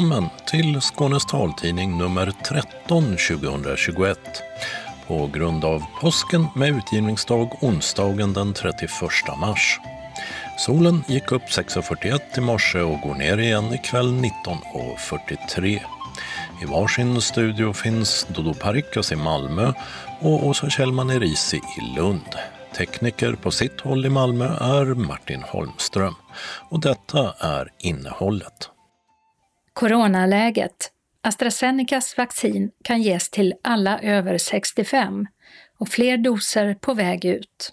Välkommen till Skånes taltidning nummer 13 2021 på grund av påsken med utgivningsdag onsdagen den 31 mars. Solen gick upp 6.41 i morse och går ner igen ikväll 19.43. I varsin studio finns Dodo Parikas i Malmö och Åsa Kjellman Erisi i Lund. Tekniker på sitt håll i Malmö är Martin Holmström. Och detta är innehållet. Coronaläget. AstraZenecas vaccin kan ges till alla över 65 och fler doser på väg ut.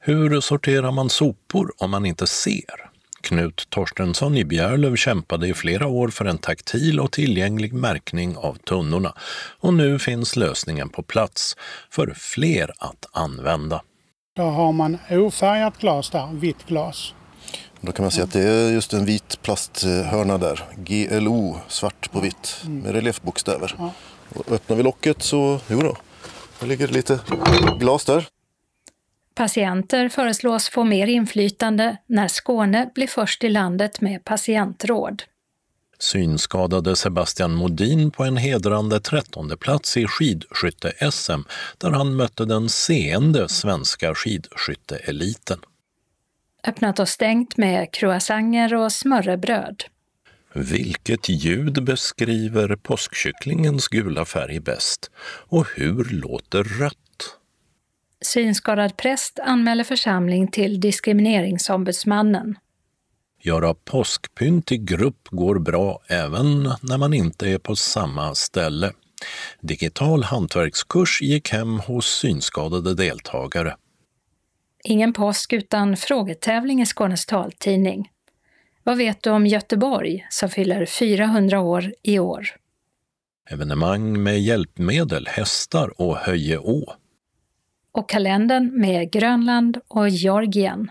Hur sorterar man sopor om man inte ser? Knut Torstensson i Bjärlöv kämpade i flera år för en taktil och tillgänglig märkning av tunnorna och nu finns lösningen på plats för fler att använda. Då har man ofärgat glas där, vitt glas. Då kan man se att det är just en vit plasthörna där, GLO, svart på vitt med reliefbokstäver. Och öppnar vi locket så, jo då, det ligger lite glas där. Patienter föreslås få mer inflytande när Skåne blir först i landet med patientråd. Synskadade Sebastian Modin på en hedrande trettonde plats i skidskytte-SM där han mötte den seende svenska skidskytteeliten. Öppnat och stängt med croissanger och smörrebröd. Vilket ljud beskriver påskkycklingens gula färg bäst? Och hur låter rött? Synskadad präst anmäler församling till Diskrimineringsombudsmannen. Göra påskpynt i grupp går bra även när man inte är på samma ställe. Digital hantverkskurs gick hem hos synskadade deltagare. Ingen påsk utan frågetävling i Skånes taltidning. Vad vet du om Göteborg som fyller 400 år i år? Evenemang med hjälpmedel, hästar och Höje å. Och kalendern med Grönland och Georgien.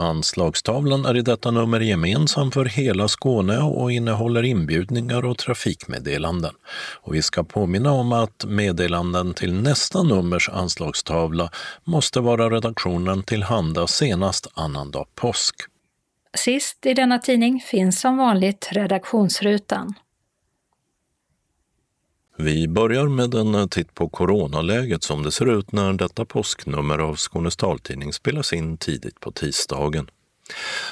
Anslagstavlan är i detta nummer gemensam för hela Skåne och innehåller inbjudningar och trafikmeddelanden. Och vi ska påminna om att meddelanden till nästa nummers anslagstavla måste vara redaktionen tillhanda senast annandag påsk. Sist i denna tidning finns som vanligt redaktionsrutan. Vi börjar med en titt på coronaläget som det ser ut när detta påsknummer av Skånes taltidning spelas in tidigt på tisdagen.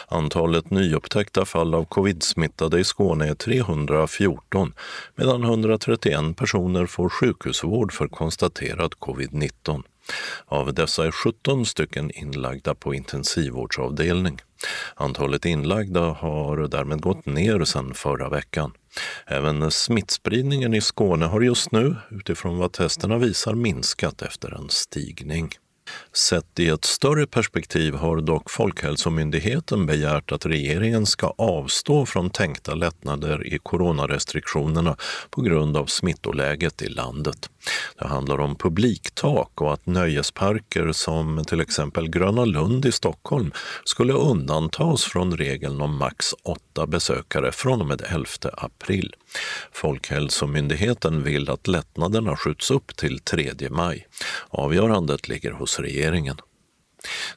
Antalet nyupptäckta fall av covid-smittade i Skåne är 314 medan 131 personer får sjukhusvård för konstaterad covid-19. Av dessa är 17 stycken inlagda på intensivvårdsavdelning. Antalet inlagda har därmed gått ner sedan förra veckan. Även smittspridningen i Skåne har just nu, utifrån vad testerna visar, minskat efter en stigning. Sett i ett större perspektiv har dock Folkhälsomyndigheten begärt att regeringen ska avstå från tänkta lättnader i coronarestriktionerna på grund av smittoläget i landet. Det handlar om publiktak och att nöjesparker som till exempel Gröna Lund i Stockholm skulle undantas från regeln om max åtta besökare från och med 11 april. Folkhälsomyndigheten vill att lättnaderna skjuts upp till 3 maj. Avgörandet ligger hos regeringen.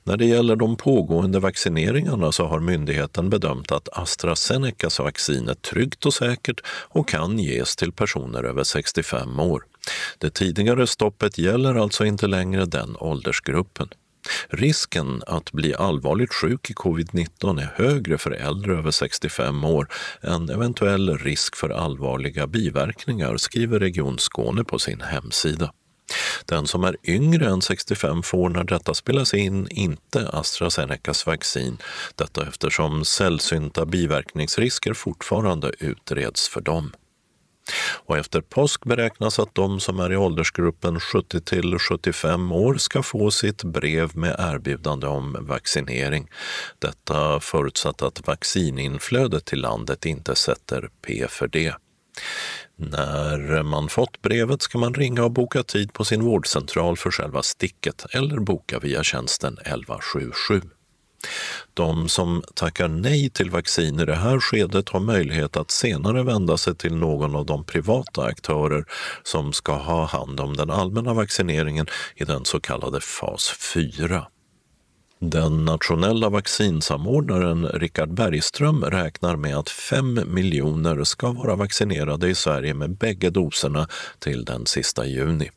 När det gäller de pågående vaccineringarna så har myndigheten bedömt att AstraZenecas vaccin är tryggt och säkert och kan ges till personer över 65 år. Det tidigare stoppet gäller alltså inte längre den åldersgruppen. Risken att bli allvarligt sjuk i covid-19 är högre för äldre över 65 år än eventuell risk för allvarliga biverkningar, skriver Region Skåne på sin hemsida. Den som är yngre än 65 får när detta spelas in inte AstraZenecas vaccin, detta eftersom sällsynta biverkningsrisker fortfarande utreds för dem. Och efter påsk beräknas att de som är i åldersgruppen 70 till 75 år ska få sitt brev med erbjudande om vaccinering. Detta förutsatt att vaccininflödet till landet inte sätter P för det. När man fått brevet ska man ringa och boka tid på sin vårdcentral för själva sticket eller boka via tjänsten 1177. De som tackar nej till vaccin i det här skedet har möjlighet att senare vända sig till någon av de privata aktörer som ska ha hand om den allmänna vaccineringen i den så kallade fas 4. Den nationella vaccinsamordnaren Richard Bergström räknar med att fem miljoner ska vara vaccinerade i Sverige med bägge doserna till den sista juni.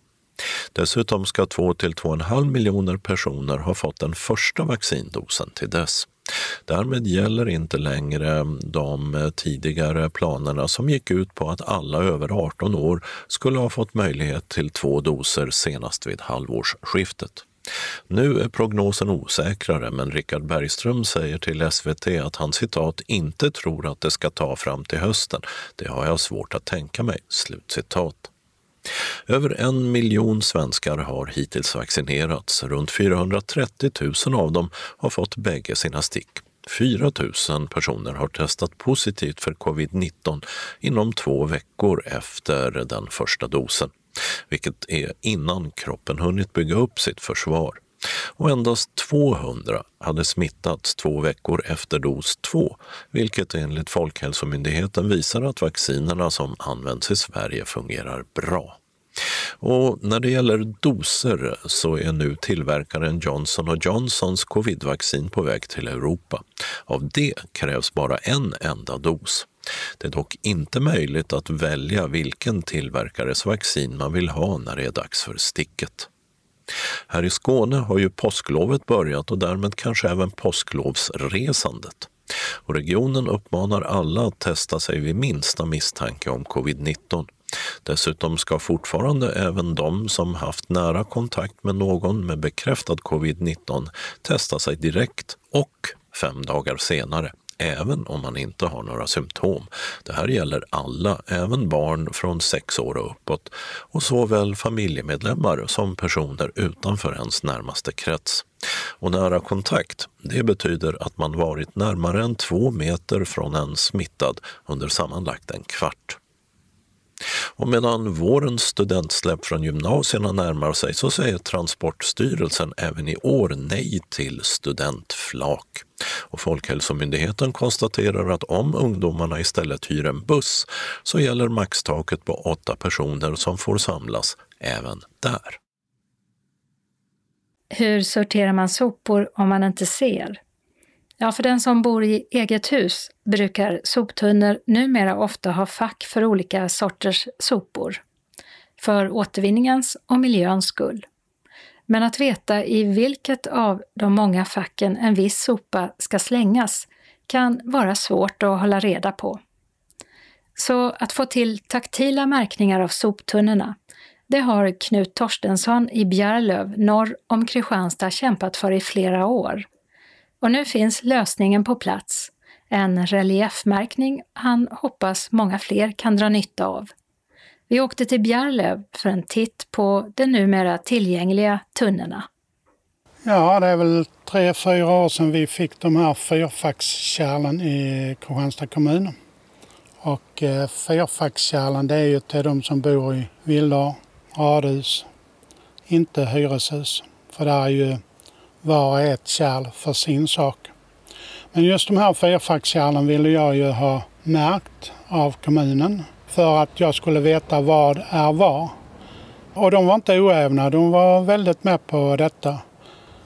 Dessutom ska 2 till 2,5 miljoner personer ha fått den första vaccindosen till dess. Därmed gäller inte längre de tidigare planerna som gick ut på att alla över 18 år skulle ha fått möjlighet till två doser senast vid halvårsskiftet. Nu är prognosen osäkrare, men Richard Bergström säger till SVT att han citat inte tror att det ska ta fram till hösten. Det har jag svårt att tänka mig. Slutcitat. Över en miljon svenskar har hittills vaccinerats. Runt 430 000 av dem har fått bägge sina stick. 4 000 personer har testat positivt för covid-19 inom två veckor efter den första dosen, vilket är innan kroppen hunnit bygga upp sitt försvar. Och endast 200 hade smittats två veckor efter dos 2, vilket enligt Folkhälsomyndigheten visar att vaccinerna som används i Sverige fungerar bra. Och när det gäller doser så är nu tillverkaren Johnson Johnsons covidvaccin på väg till Europa. Av det krävs bara en enda dos. Det är dock inte möjligt att välja vilken tillverkares vaccin man vill ha när det är dags för sticket. Här i Skåne har ju påsklovet börjat och därmed kanske även påsklovsresandet. Och regionen uppmanar alla att testa sig vid minsta misstanke om covid-19. Dessutom ska fortfarande även de som haft nära kontakt med någon med bekräftad covid-19 testa sig direkt och fem dagar senare även om man inte har några symptom. Det här gäller alla, även barn från sex år och uppåt och såväl familjemedlemmar som personer utanför ens närmaste krets. Och nära kontakt, det betyder att man varit närmare än två meter från en smittad under sammanlagt en kvart. Och medan vårens studentsläpp från gymnasierna närmar sig så säger Transportstyrelsen även i år nej till studentflak. Och Folkhälsomyndigheten konstaterar att om ungdomarna istället hyr en buss så gäller maxtaket på åtta personer som får samlas även där. Hur sorterar man sopor om man inte ser? Ja, för den som bor i eget hus brukar soptunnor numera ofta ha fack för olika sorters sopor. För återvinningens och miljöns skull. Men att veta i vilket av de många facken en viss sopa ska slängas kan vara svårt att hålla reda på. Så att få till taktila märkningar av soptunnorna, det har Knut Torstensson i Bjärlöv norr om Kristianstad kämpat för i flera år. Och nu finns lösningen på plats. En reliefmärkning han hoppas många fler kan dra nytta av. Vi åkte till Bjärlöv för en titt på de numera tillgängliga tunnorna. Ja, det är väl tre, fyra år sedan vi fick de här fyrfackskärlen i Kristianstad kommun. Och eh, fyrfackskärlen det är ju till de som bor i villor, radhus, inte hyreshus. För där är ju var och ett kärl för sin sak. Men just de här fyrfackskärlen ville jag ju ha märkt av kommunen för att jag skulle veta vad är vad. Och de var inte oävna, de var väldigt med på detta.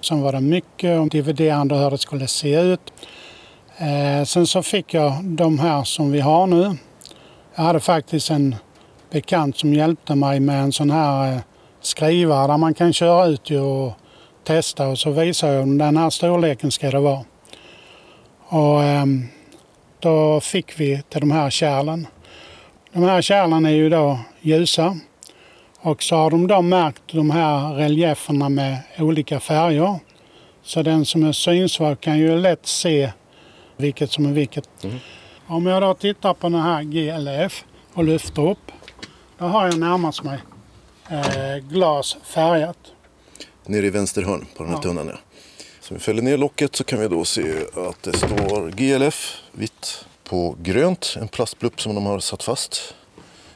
Sen var det mycket om dividerande hur det skulle se ut. Eh, sen så fick jag de här som vi har nu. Jag hade faktiskt en bekant som hjälpte mig med en sån här eh, skrivare där man kan köra ut och testa och så visade jag den här storleken ska det vara. Och eh, då fick vi till de här kärlen. De här kärlen är ju då ljusa och så har de då märkt de här relieferna med olika färger. Så den som är synsvag kan ju lätt se vilket som är vilket. Mm. Om jag då tittar på den här GLF och lyfter upp, då har jag närmast mig eh, glas färgat nere i vänster hörn på den här ja. tunnan. Ja. Så vi fäller ner locket så kan vi då se att det står GLF vitt på grönt. En plastblupp som de har satt fast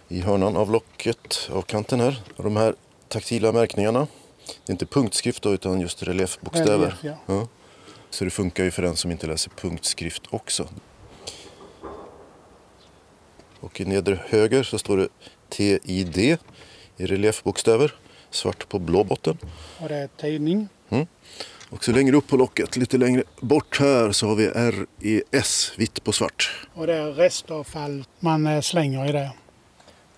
i hörnan av locket, av kanten här. Och de här taktila märkningarna. Det är inte punktskrift då, utan just reliefbokstäver. Relief, ja. ja. Så det funkar ju för den som inte läser punktskrift också. Och i nedre höger så står det TID i reliefbokstäver svart på blå botten. Och det är tidning. Mm. Och så längre upp på locket, lite längre bort här, så har vi RES, vitt på svart. Och det är restavfall man eh, slänger i det.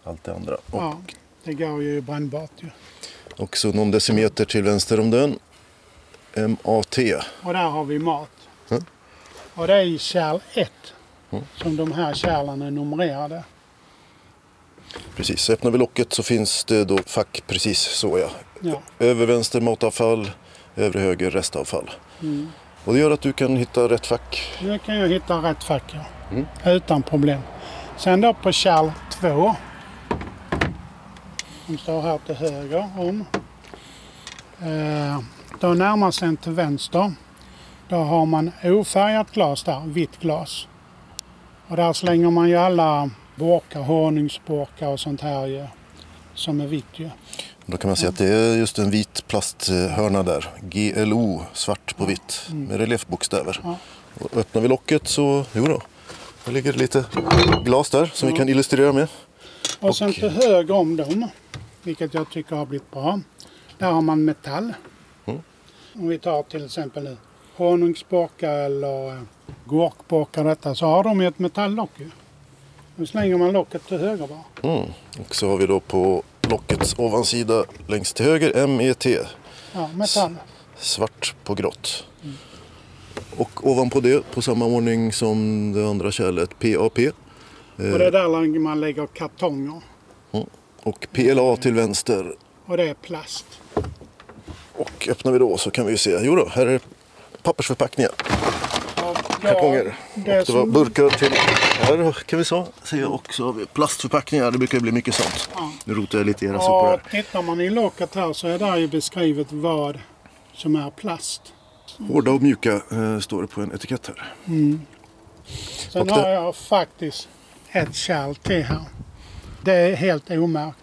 Allt det andra. Och, Ja, det går ju brännbart ju. och så någon decimeter till vänster om den. MAT. Och där har vi mat. Mm. Och det är i kärl 1 Mm. som de här kärlen är numrerade. Precis, så öppnar vi locket så finns det då fack precis så ja. Ja. Över vänster matavfall, övre höger restavfall. Mm. Och det gör att du kan hitta rätt fack. Nu kan jag hitta rätt fack ja. Mm. Utan problem. Sen då på kärl 2. Som står här till höger om. Eh, då närmast en till vänster. Då har man ofärgat glas där, vitt glas. Och där slänger man ju alla burkar, honungsburkar och sånt här ju, som är vitt ju. Då kan man se att det är just en vit plasthörna där. GLO, svart på vitt, med reliefbokstäver. Ja. Och öppnar vi locket så, jo då, det ligger lite glas där som vi kan illustrera med. Och sen Och- till höger om dem, vilket jag tycker har blivit bra. Där har man metall. Mm. Om vi tar till exempel nu honungsburkar eller eh, gurkburkar detta så har de ju ett metalllock ju. Nu slänger man locket till höger bara. Mm. Och så har vi då på lockets ovansida längst till höger MET, Ja, metall. svart på grått. Och ovanpå det, på samma ordning som det andra kärlet, PAP. Och det är där man lägger kartonger. Och PLA till vänster. Och det är plast. Och öppnar vi då så kan vi ju se, jo då, här är pappersförpackningar. Kartonger. det det var burkar till här kan vi så, se också plastförpackningar. Det brukar bli mycket sånt. Ja. Nu rotar jag lite i era sopor Och här. tittar man i locket här så är där ju beskrivet vad som är plast. Hårda och mjuka eh, står det på en etikett här. Sen Och det- har jag faktiskt ett kärl till här. Det är helt omärkt.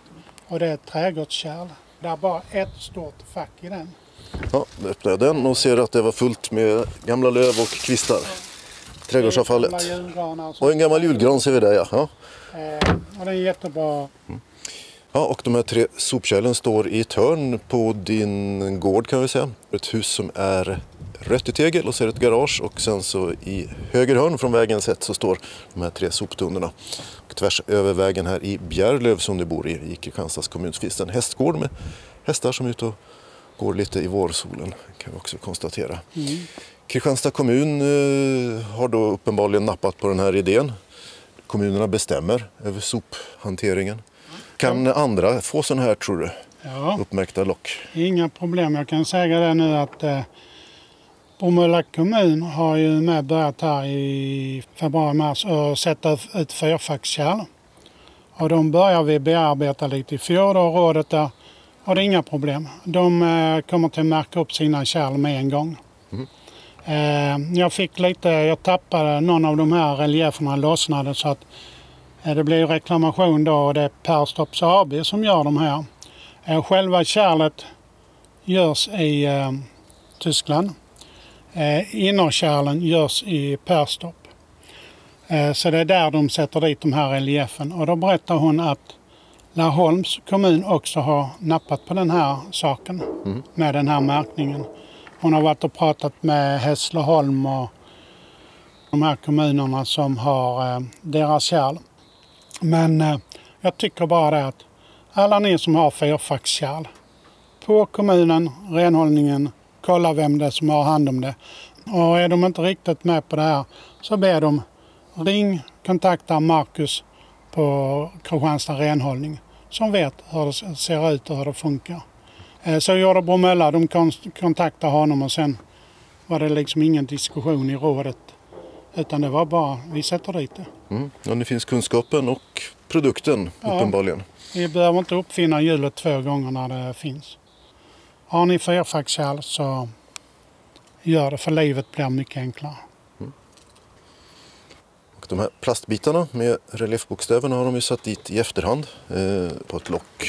Och det är ett trädgårdskärl. Det är bara ett stort fack i den. Ja, då öppnar jag den och ser att det var fullt med gamla löv och kvistar. Trädgårdsavfallet. Och en gammal julgran ser vi där ja. ja. Eh, och det är jättebra. Ja, och de här tre sopkärlen står i ett hörn på din gård kan vi säga. Ett hus som är rött i tegel och så är det ett garage och sen så i höger hörn från vägen sett så står de här tre soptunnorna. Och tvärs över vägen här i Bjärlöv som du bor i, i Kristianstads kommun, finns det en hästgård med hästar som är ute och går lite i vårsolen kan vi också konstatera. Kristianstad kommun eh, har då uppenbarligen nappat på den här idén. Kommunerna bestämmer över sophanteringen. Kan andra få sådana här, tror du, Ja, uppmärkta lock? inga problem. Jag kan säga det nu att eh, Bromölla kommun har ju med börjat här i februari-mars att sätta ut fyrfackskärl. Och de börjar vi bearbeta lite i fjol och rådet där har det inga problem. De eh, kommer till att märka upp sina kärl med en gång. Eh, jag fick lite, jag tappade någon av de här relieferna lossnade så att eh, det blev reklamation då och det är Perstorps AB som gör de här. Eh, själva kärlet görs i eh, Tyskland. Eh, innerkärlen görs i Perstorp. Eh, så det är där de sätter dit de här reliefen. Och då berättar hon att Laholms kommun också har nappat på den här saken med den här märkningen. Hon har varit och pratat med Hässleholm och de här kommunerna som har eh, deras kärl. Men eh, jag tycker bara det att alla ni som har fyrfackskärl, på kommunen, renhållningen, kolla vem det är som har hand om det. Och är de inte riktigt med på det här så ber de ring, kontakta Marcus på Kristianstad renhållning som vet hur det ser ut och hur det funkar. Eh, Så gjorde Bromölla, de kon- kontaktade honom och sen var det liksom ingen diskussion i rådet. Utan det var bara, vi sätter dit det. Mm. Ja, nu finns kunskapen och produkten Ja. uppenbarligen. Vi behöver inte uppfinna hjulet två gånger när det finns. Har ni fyrfackskärl så gör det för livet blir mycket enklare. Och de här plastbitarna med reliefbokstäverna har de ju satt dit i efterhand eh, på ett lock.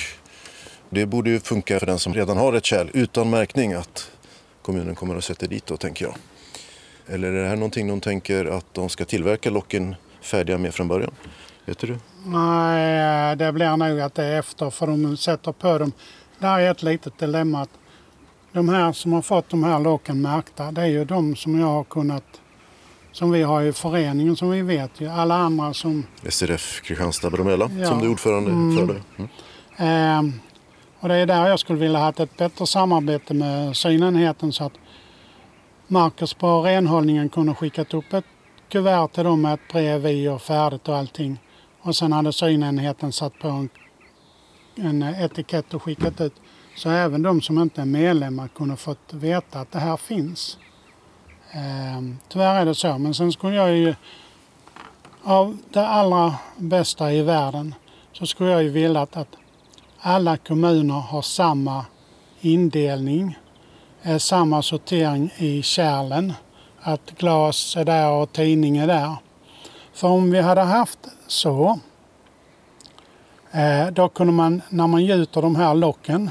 Det borde ju funka för den som redan har ett kärl utan märkning att kommunen kommer att sätta dit då, tänker jag. Eller är det här någonting de tänker att de ska tillverka locken färdiga med från början? Vet du? Nej, det blir nog att det är efter för de sätter på dem. Det här är ett litet dilemma. att de här som har fått de här locken märkta, det är ju de som jag har kunnat som vi har i föreningen som vi vet ju. Alla andra som... SRF Kristianstad Bromölla Ja. som du är ordförande Mm. för. Där. Mm. Eh, och det är där jag skulle vilja ha ett bättre samarbete med synenheten så att Marcus på renhållningen kunde skickat upp ett kuvert till dem med ett brev i och färdigt och allting. Och sen hade synenheten satt på en, en etikett och skickat ut. Så även de som inte är medlemmar kunde fått veta att det här finns. Ehm, tyvärr är det så, men sen skulle jag ju av det allra bästa i världen så skulle jag ju vilja att, att alla kommuner har samma indelning, eh, samma sortering i kärlen. Att glas är där och tidning är där. För om vi hade haft så, eh, då kunde man när man gjuter de här locken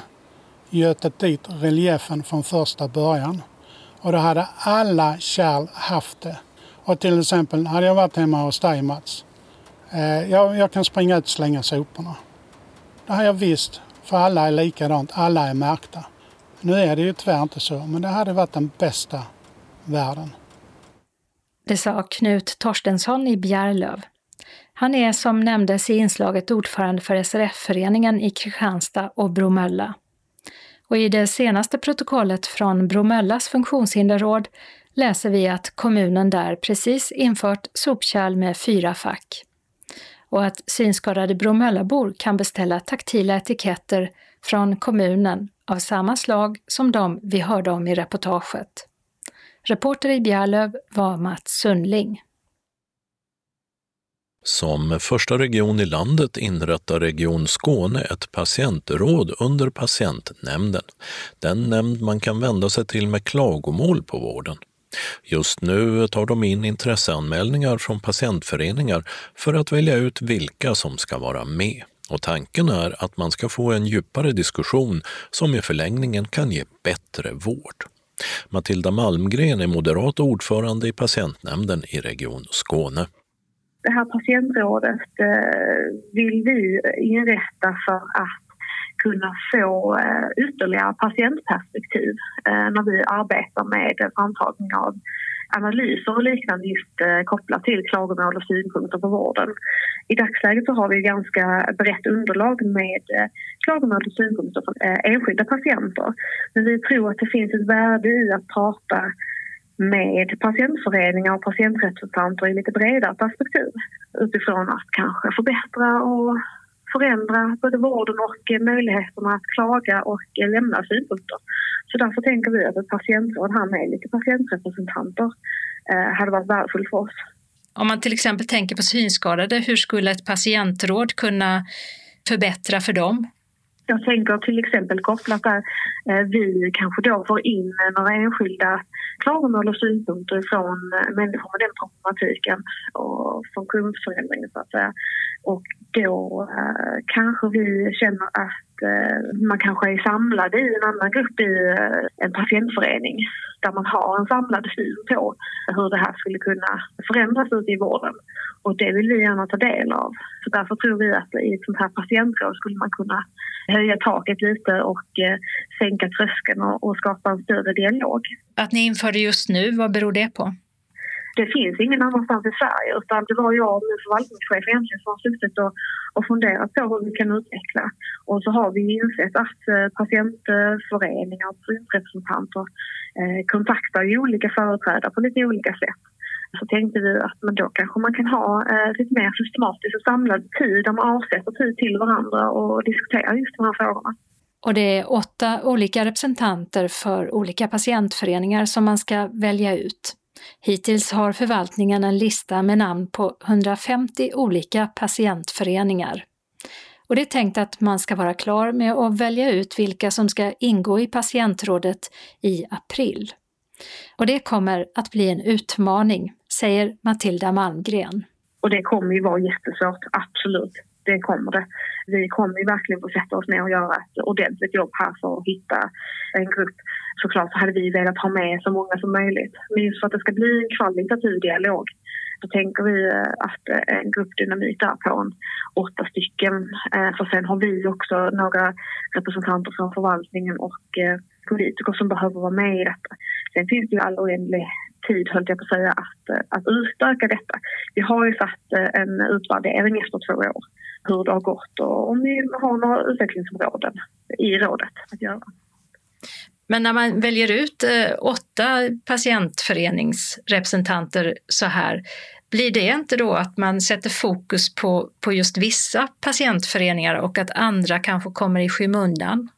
gjutit dit reliefen från första början. Och då hade alla kärl haft det. Och till exempel hade jag varit hemma hos dig Mats. Eh, jag, jag kan springa ut och slänga soporna. Det har jag visst, för alla är likadant, alla är märkta. Nu är det ju tyvärr inte så, men det hade varit den bästa världen. Det sa Knut Torstensson i Bjärlöv. Han är som nämndes i inslaget ordförande för SRF-föreningen i Kristianstad och Bromölla. Och i det senaste protokollet från Bromöllas funktionshinderråd läser vi att kommunen där precis infört sopkärl med fyra fack. Och att synskadade Bromöllabor kan beställa taktila etiketter från kommunen av samma slag som de vi hörde om i reportaget. Reporter i Bjärlöv var Mats Sundling. Som första region i landet inrättar Region Skåne ett patientråd under patientnämnden, den nämnd man kan vända sig till med klagomål på vården. Just nu tar de in intresseanmälningar från patientföreningar för att välja ut vilka som ska vara med. Och tanken är att man ska få en djupare diskussion som i förlängningen kan ge bättre vård. Matilda Malmgren är moderat ordförande i patientnämnden i Region Skåne. Det här patientrådet eh, vill vi inrätta för att kunna få eh, ytterligare patientperspektiv eh, när vi arbetar med framtagning av analyser och liknande just eh, kopplat till klagomål och synpunkter på vården. I dagsläget så har vi ganska brett underlag med klagomål och synpunkter från enskilda patienter. Men vi tror att det finns ett värde i att prata med patientföreningar och patientrepresentanter i lite bredare perspektiv utifrån att kanske förbättra och förändra både vården och möjligheterna att klaga och eh, lämna synpunkter. Så därför tänker vi att ett patientråd här med lite patientrepresentanter eh, hade varit värdefullt för oss. Om man till exempel tänker på synskadade, hur skulle ett patientråd kunna förbättra för dem? Jag tänker till exempel kopplat där eh, vi kanske då får in några enskilda klagomål och synpunkter från människor med den problematiken och funktionsförändringen så att säga. Och då eh, kanske vi känner att eh, man kanske är samlad i en annan grupp i eh, en patientförening där man har en samlad syn på hur det här skulle kunna förändras ute i vården. Och det vill vi gärna ta del av. Så därför tror vi att i ett sånt här patientråd skulle man kunna höja taket lite och eh, sänka tröskeln och, och skapa en större dialog. Att ni inför det just nu, vad beror det på? Det finns ingen annanstans i Sverige utan det var jag och min förvaltningschef egentligen som har suttit och, och funderat på hur vi kan utveckla. Och så har vi insett att eh, patientföreningar och patientrepresentanter eh, kontaktar ju olika företrädare på lite olika sätt. Så tänkte vi att men då kanske man kan ha eh, lite mer systematisk och samlad tid där man avsätter tid till varandra och diskuterar just de här frågorna. Och det är åtta olika representanter för olika patientföreningar som man ska välja ut. Hittills har förvaltningen en lista med namn på 150 olika patientföreningar. Och det är tänkt att man ska vara klar med att välja ut vilka som ska ingå i patientrådet i april. Och det kommer att bli en utmaning, säger Matilda Malmgren. Och det kommer ju vara jättesvårt, absolut. Det kommer det. Vi kommer ju verkligen få sätta oss ner och göra ett ordentligt jobb här för att hitta en grupp. Såklart så hade vi velat ha med så många som möjligt. Men just för att det ska bli en kvalitativ dialog så tänker vi eh, att eh, en gruppdynamik där på en åtta stycken. Eh, för sen har vi också några representanter från förvaltningen och politiker som behöver vara med i detta. Sen finns det ju all oändlig tid, höll jag på att säga, att, att utöka detta. Vi har ju satt en utvärdering efter två år hur det har gått och om vi har några utvecklingsområden i rådet att göra. Men när man väljer ut eh, åtta patientföreningsrepresentanter så här, blir det inte då att man sätter fokus på, på just vissa patientföreningar och att andra kanske kommer i skymundan?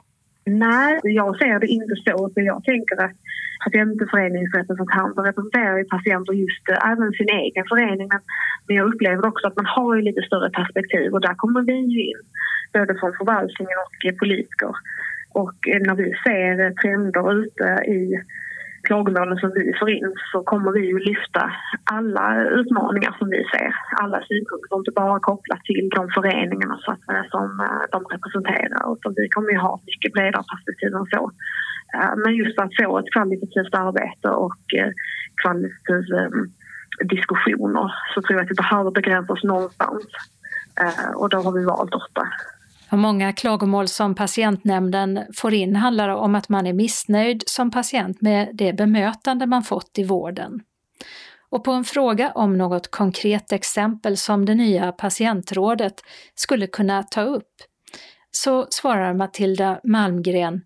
Nej, jag ser det inte så. För jag tänker att patientföreningsrepresentanter representerar ju patienter just eh, även sin egen förening. Men jag upplever också att man har ju lite större perspektiv och där kommer vi ju in, både från förvaltningen och eh, politiker. Och eh, när vi ser trender ute i klagomålen som vi får in så kommer vi ju lyfta alla utmaningar som vi ser, alla synpunkter, inte bara kopplat till de föreningarna så att, som eh, de representerar utan vi kommer ju ha mycket bredare perspektiv än så. Eh, men just för att få ett kvalitativt arbete och kvalitativa ehm, diskussioner så tror jag att vi behöver begränsa oss någonstans och då har vi valt åtta. Många klagomål som patientnämnden får in handlar om att man är missnöjd som patient med det bemötande man fått i vården. Och på en fråga om något konkret exempel som det nya patientrådet skulle kunna ta upp så svarar Matilda Malmgren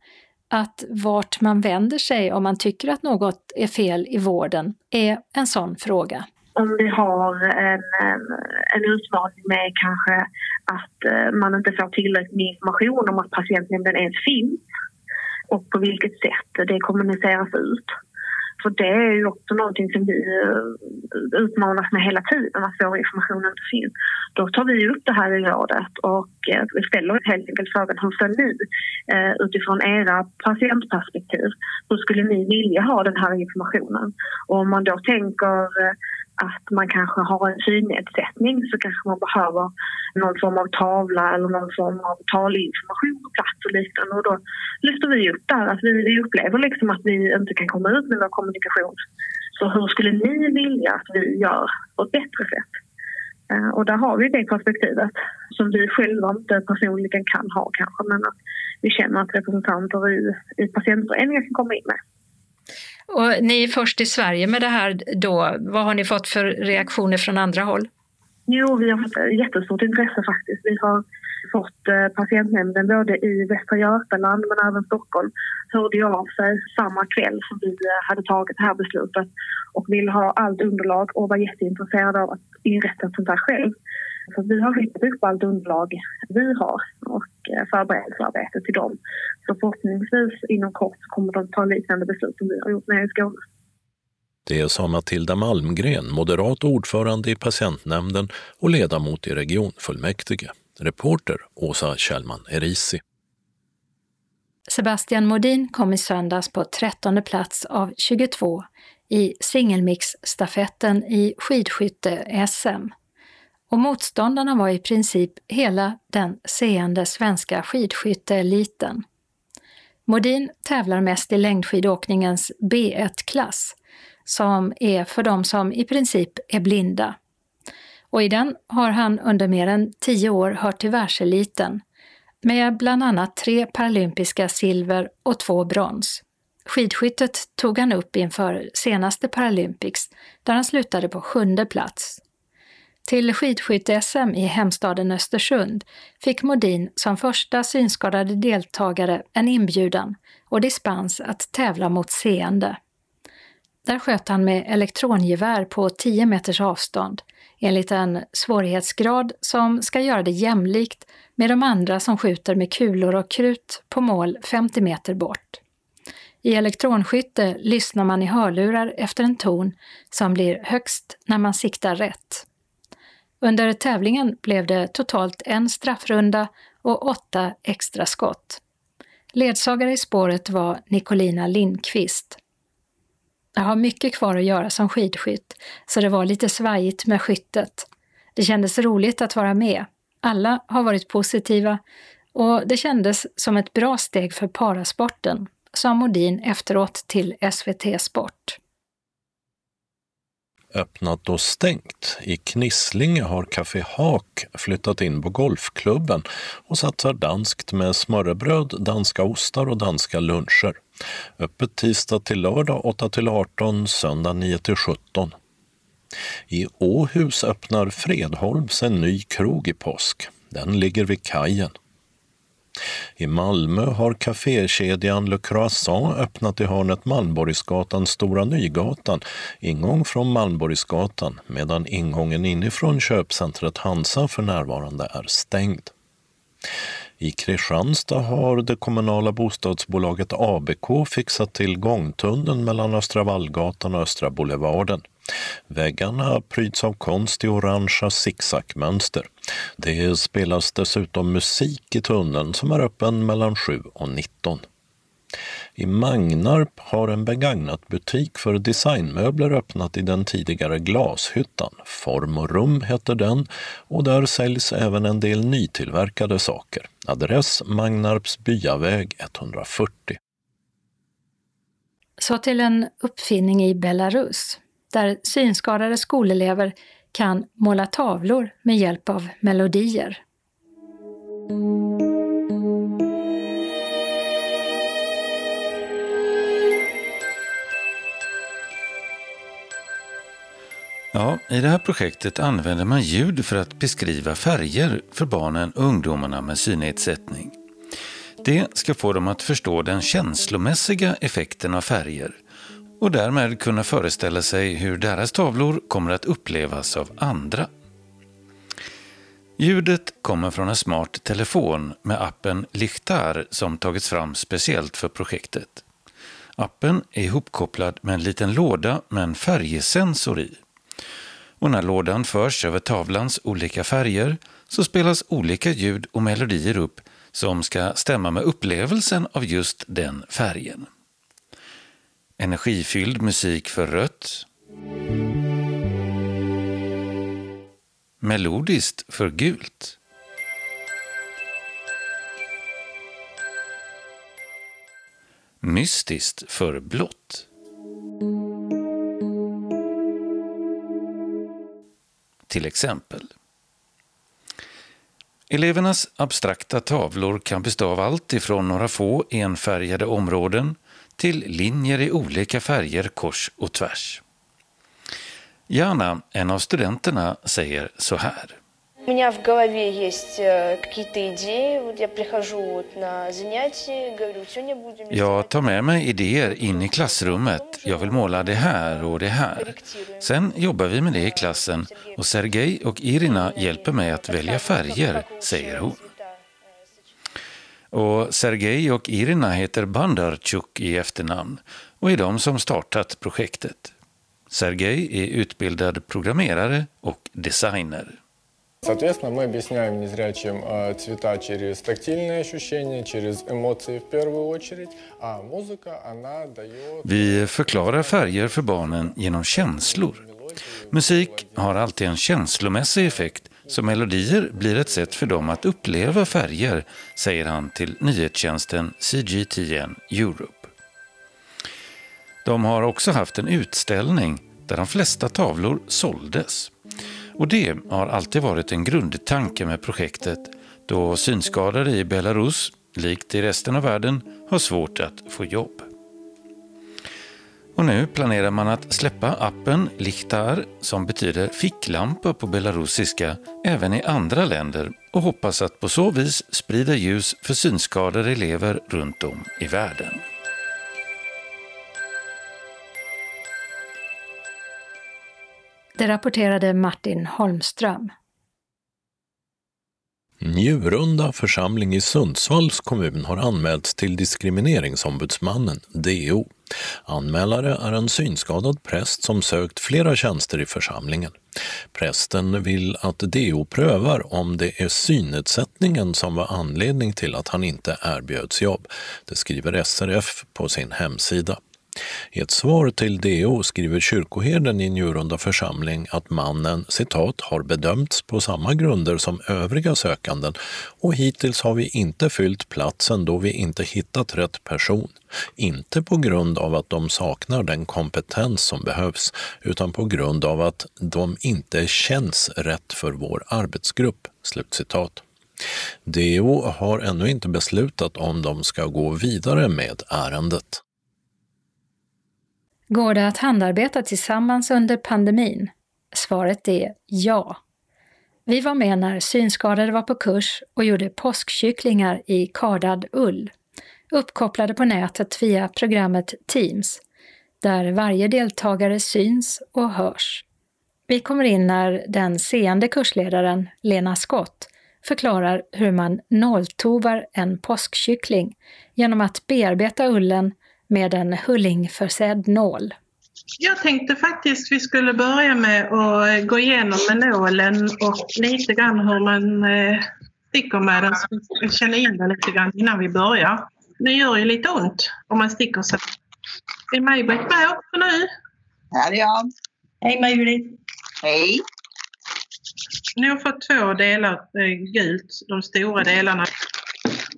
att vart man vänder sig om man tycker att något är fel i vården är en sån fråga om vi har en, en utmaning med kanske att eh, man inte får tillräckligt med information om att patientnämnden ens finns och på vilket sätt det kommuniceras ut. För det är ju också någonting som vi eh, utmanas med hela tiden, att vår information inte finns. Då tar vi upp det här i rådet och eh, ställer helt enkelt frågan hur ser ni utifrån era patientperspektiv, hur skulle ni vilja ha den här informationen? Och om man då tänker att man kanske har en synnedsättning så kanske man behöver någon form av tavla eller någon form av talinformation på plats och liknande. Och då lyfter vi upp där att vi, vi upplever liksom att vi inte kan komma ut med vår kommunikation. Så hur skulle ni vilja att vi gör på ett bättre sätt? Eh, och där har vi det perspektivet som vi själva inte personligen kan ha kanske men att vi känner att representanter i, i patientföreningen kan komma in med. Och ni är först i Sverige med det här då. Vad har ni fått för reaktioner från andra håll? Jo, vi har fått jättestort intresse faktiskt. Vi har fått eh, patientnämnden både i Västra Götaland men även Stockholm hörde av sig samma kväll som vi eh, hade tagit det här beslutet och vill ha allt underlag och var jätteintresserade av att inrätta ett sånt här själv. Så vi har skickat upp allt underlag vi har och eh, förberedelsearbete till dem. Så förhoppningsvis inom kort kommer de ta liknande beslut som vi har gjort nere i Skåne. Det sa Matilda Malmgren, moderat ordförande i patientnämnden och ledamot i regionfullmäktige. Reporter Åsa Kjellman Erisi. Sebastian Modin kom i söndags på 13 plats av 22 i singelmix-stafetten i skidskytte-SM. Och motståndarna var i princip hela den seende svenska skidskytteeliten. Modin tävlar mest i längdskidåkningens B1-klass, som är för de som i princip är blinda. Och i den har han under mer än tio år hört till världseliten, med bland annat tre paralympiska silver och två brons. Skidskyttet tog han upp inför senaste Paralympics, där han slutade på sjunde plats. Till skidskytte-SM i hemstaden Östersund fick Modin som första synskadade deltagare en inbjudan och dispens att tävla mot seende. Där sköt han med elektrongevär på 10 meters avstånd enligt en svårighetsgrad som ska göra det jämlikt med de andra som skjuter med kulor och krut på mål 50 meter bort. I elektronskytte lyssnar man i hörlurar efter en ton som blir högst när man siktar rätt. Under tävlingen blev det totalt en straffrunda och åtta extra skott. Ledsagare i spåret var Nicolina Lindqvist. Jag har mycket kvar att göra som skidskytt, så det var lite svajigt med skyttet. Det kändes roligt att vara med. Alla har varit positiva och det kändes som ett bra steg för parasporten, sa Modin efteråt till SVT Sport öppnat och stängt. I Knislinge har Café Hak flyttat in på golfklubben och satsar danskt med smörrebröd, danska ostar och danska luncher. Öppet tisdag till lördag 8 till 18, söndag 9 till 17. I Åhus öppnar Fredholms en ny krog i påsk. Den ligger vid kajen. I Malmö har kafékedjan Le Croissant öppnat i hörnet Malmborgsgatan Stora Nygatan, ingång från Malmborgsgatan, medan ingången inifrån köpcentret Hansa för närvarande är stängd. I Kristianstad har det kommunala bostadsbolaget ABK fixat till gångtunneln mellan Östra Vallgatan och Östra Boulevarden. Väggarna pryds av konst i orangea zigzagmönster. Det spelas dessutom musik i tunneln som är öppen mellan 7 och 19. I Magnarp har en begagnat butik för designmöbler öppnat i den tidigare glashyttan. Form och rum heter den och där säljs även en del nytillverkade saker. Adress Magnarps byaväg 140. Så till en uppfinning i Belarus där synskadade skolelever kan måla tavlor med hjälp av melodier. Ja, I det här projektet använder man ljud för att beskriva färger för barnen och ungdomarna med synnedsättning. Det ska få dem att förstå den känslomässiga effekten av färger och därmed kunna föreställa sig hur deras tavlor kommer att upplevas av andra. Ljudet kommer från en smart telefon med appen Lichtar som tagits fram speciellt för projektet. Appen är ihopkopplad med en liten låda med en färgsensor i. Och när lådan förs över tavlans olika färger så spelas olika ljud och melodier upp som ska stämma med upplevelsen av just den färgen energifylld musik för rött. Melodiskt för gult. Mystiskt för blått. Till exempel. Elevernas abstrakta tavlor kan bestå av allt ifrån några få enfärgade områden till linjer i olika färger kors och tvärs. Jana, en av studenterna, säger så här. У меня в голове есть э, какие-то идеи. Вот я прихожу вот на занятия, говорю, сегодня будем... Jag tar med mig idéer in i klassrummet. Jag vill måla det här och det här. Sen jobbar vi med det i klassen och Sergej och Irina hjälper mig att välja färger, säger hon. Och Sergej och Irina heter Bandarchuk i efternamn och är de som startat projektet. Sergej är utbildad programmerare och designer. Соответственно, мы объясняем незрячим цвета через тактильные ощущения, через эмоции в первую очередь, а музыка, она дает... Vi förklarar färger för barnen genom känslor. Musik har alltid en känslomässig effekt så melodier blir ett sätt för dem att uppleva färger, säger han till nyhetstjänsten CGTN Europe. De har också haft en utställning där de flesta tavlor såldes. Och det har alltid varit en grundtanke med projektet då synskadade i Belarus, likt i resten av världen, har svårt att få jobb. Och nu planerar man att släppa appen Lichtar, som betyder ficklampa på belarusiska, även i andra länder och hoppas att på så vis sprida ljus för synskadade elever runt om i världen. Det rapporterade Martin Holmström. Njurunda församling i Sundsvalls kommun har anmälts till Diskrimineringsombudsmannen, DO. Anmälare är en synskadad präst som sökt flera tjänster i församlingen. Prästen vill att DO prövar om det är synnedsättningen som var anledning till att han inte erbjöds jobb. Det skriver SRF på sin hemsida. I ett svar till DO skriver kyrkoherden i Njurunda församling att mannen citat har bedömts på samma grunder som övriga sökanden och hittills har vi inte fyllt platsen då vi inte hittat rätt person. Inte på grund av att de saknar den kompetens som behövs utan på grund av att de inte känns rätt för vår arbetsgrupp. Slutcitat. DO har ännu inte beslutat om de ska gå vidare med ärendet. Går det att handarbeta tillsammans under pandemin? Svaret är ja. Vi var med när synskadade var på kurs och gjorde påskkycklingar i kardad ull, uppkopplade på nätet via programmet Teams, där varje deltagare syns och hörs. Vi kommer in när den seende kursledaren, Lena Skott, förklarar hur man nolltovar en påskkyckling genom att bearbeta ullen med en hullingförsedd nål. Jag tänkte faktiskt vi skulle börja med att gå igenom med nålen och lite grann hur man eh, sticker med den så vi känner in den lite grann innan vi börjar. Det gör ju lite ont om man sticker sig. Är Maj-Britt med också nu? Här är jag. Hej Maj-Britt. Hej. Ni har fått två delar eh, gult, de stora delarna.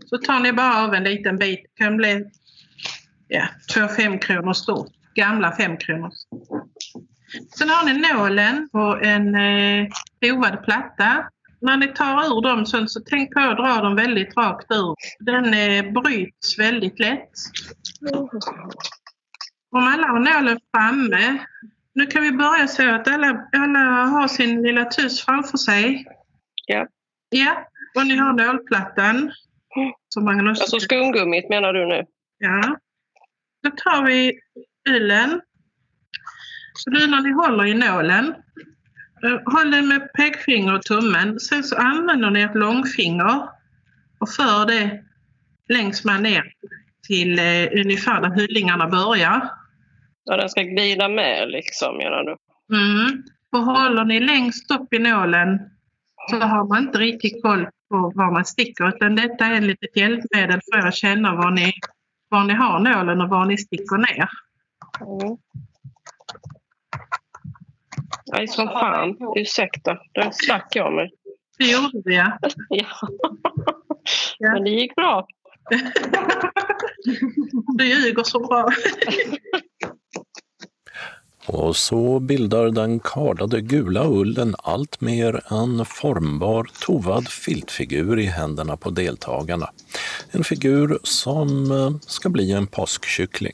Så tar ni bara av en liten bit. Det kan bli ja, två femkronor stort. Gamla femkronor. Sen har ni nålen på en eh, provad platta. När ni tar ur dem så, så tänk på att dra dem väldigt rakt ur. Den eh, bryts väldigt lätt. Om alla har nålen framme. Nu kan vi börja så att alla, alla har sin lilla tuss framför sig. Ja. Ja, och ni har nålplattan. Som man också... Alltså skumgummit menar du nu? Ja. Då tar vi ullen. Så nu när ni håller i nålen, håll den med pekfinger och tummen. Sen så använder ni ett långfinger och för det längs med ner till eh, ungefär där hyllingarna börjar. Ja, den ska glida med liksom menar du? Mm. Och håller ni längst upp i nålen så har man inte riktigt koll på var man sticker utan detta är ett litet hjälpmedel för att känna var ni, var ni har nålen och var ni sticker ner. Mm. Nej, som fan. Ursäkta, där stack jag mig. Det gjorde vi ja. ja. Men det gick bra. du ljuger så bra. Och så bildar den kardade gula ullen allt mer en formbar tovad filtfigur i händerna på deltagarna. En figur som eh, ska bli en påskkyckling.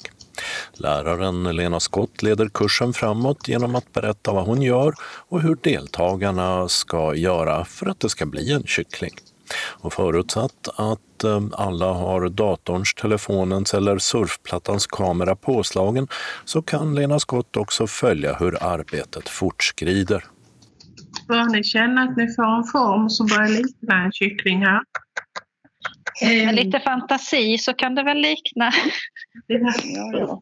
Läraren Lena Skott leder kursen framåt genom att berätta vad hon gör och hur deltagarna ska göra för att det ska bli en kyckling. Och förutsatt att eh, alla har datorns, telefonens eller surfplattans kamera påslagen så kan Lena Skott också följa hur arbetet fortskrider. Bör ni känna att ni får en form som börjar likna en kyckling här? Med lite fantasi så kan det väl likna. Ja, ja.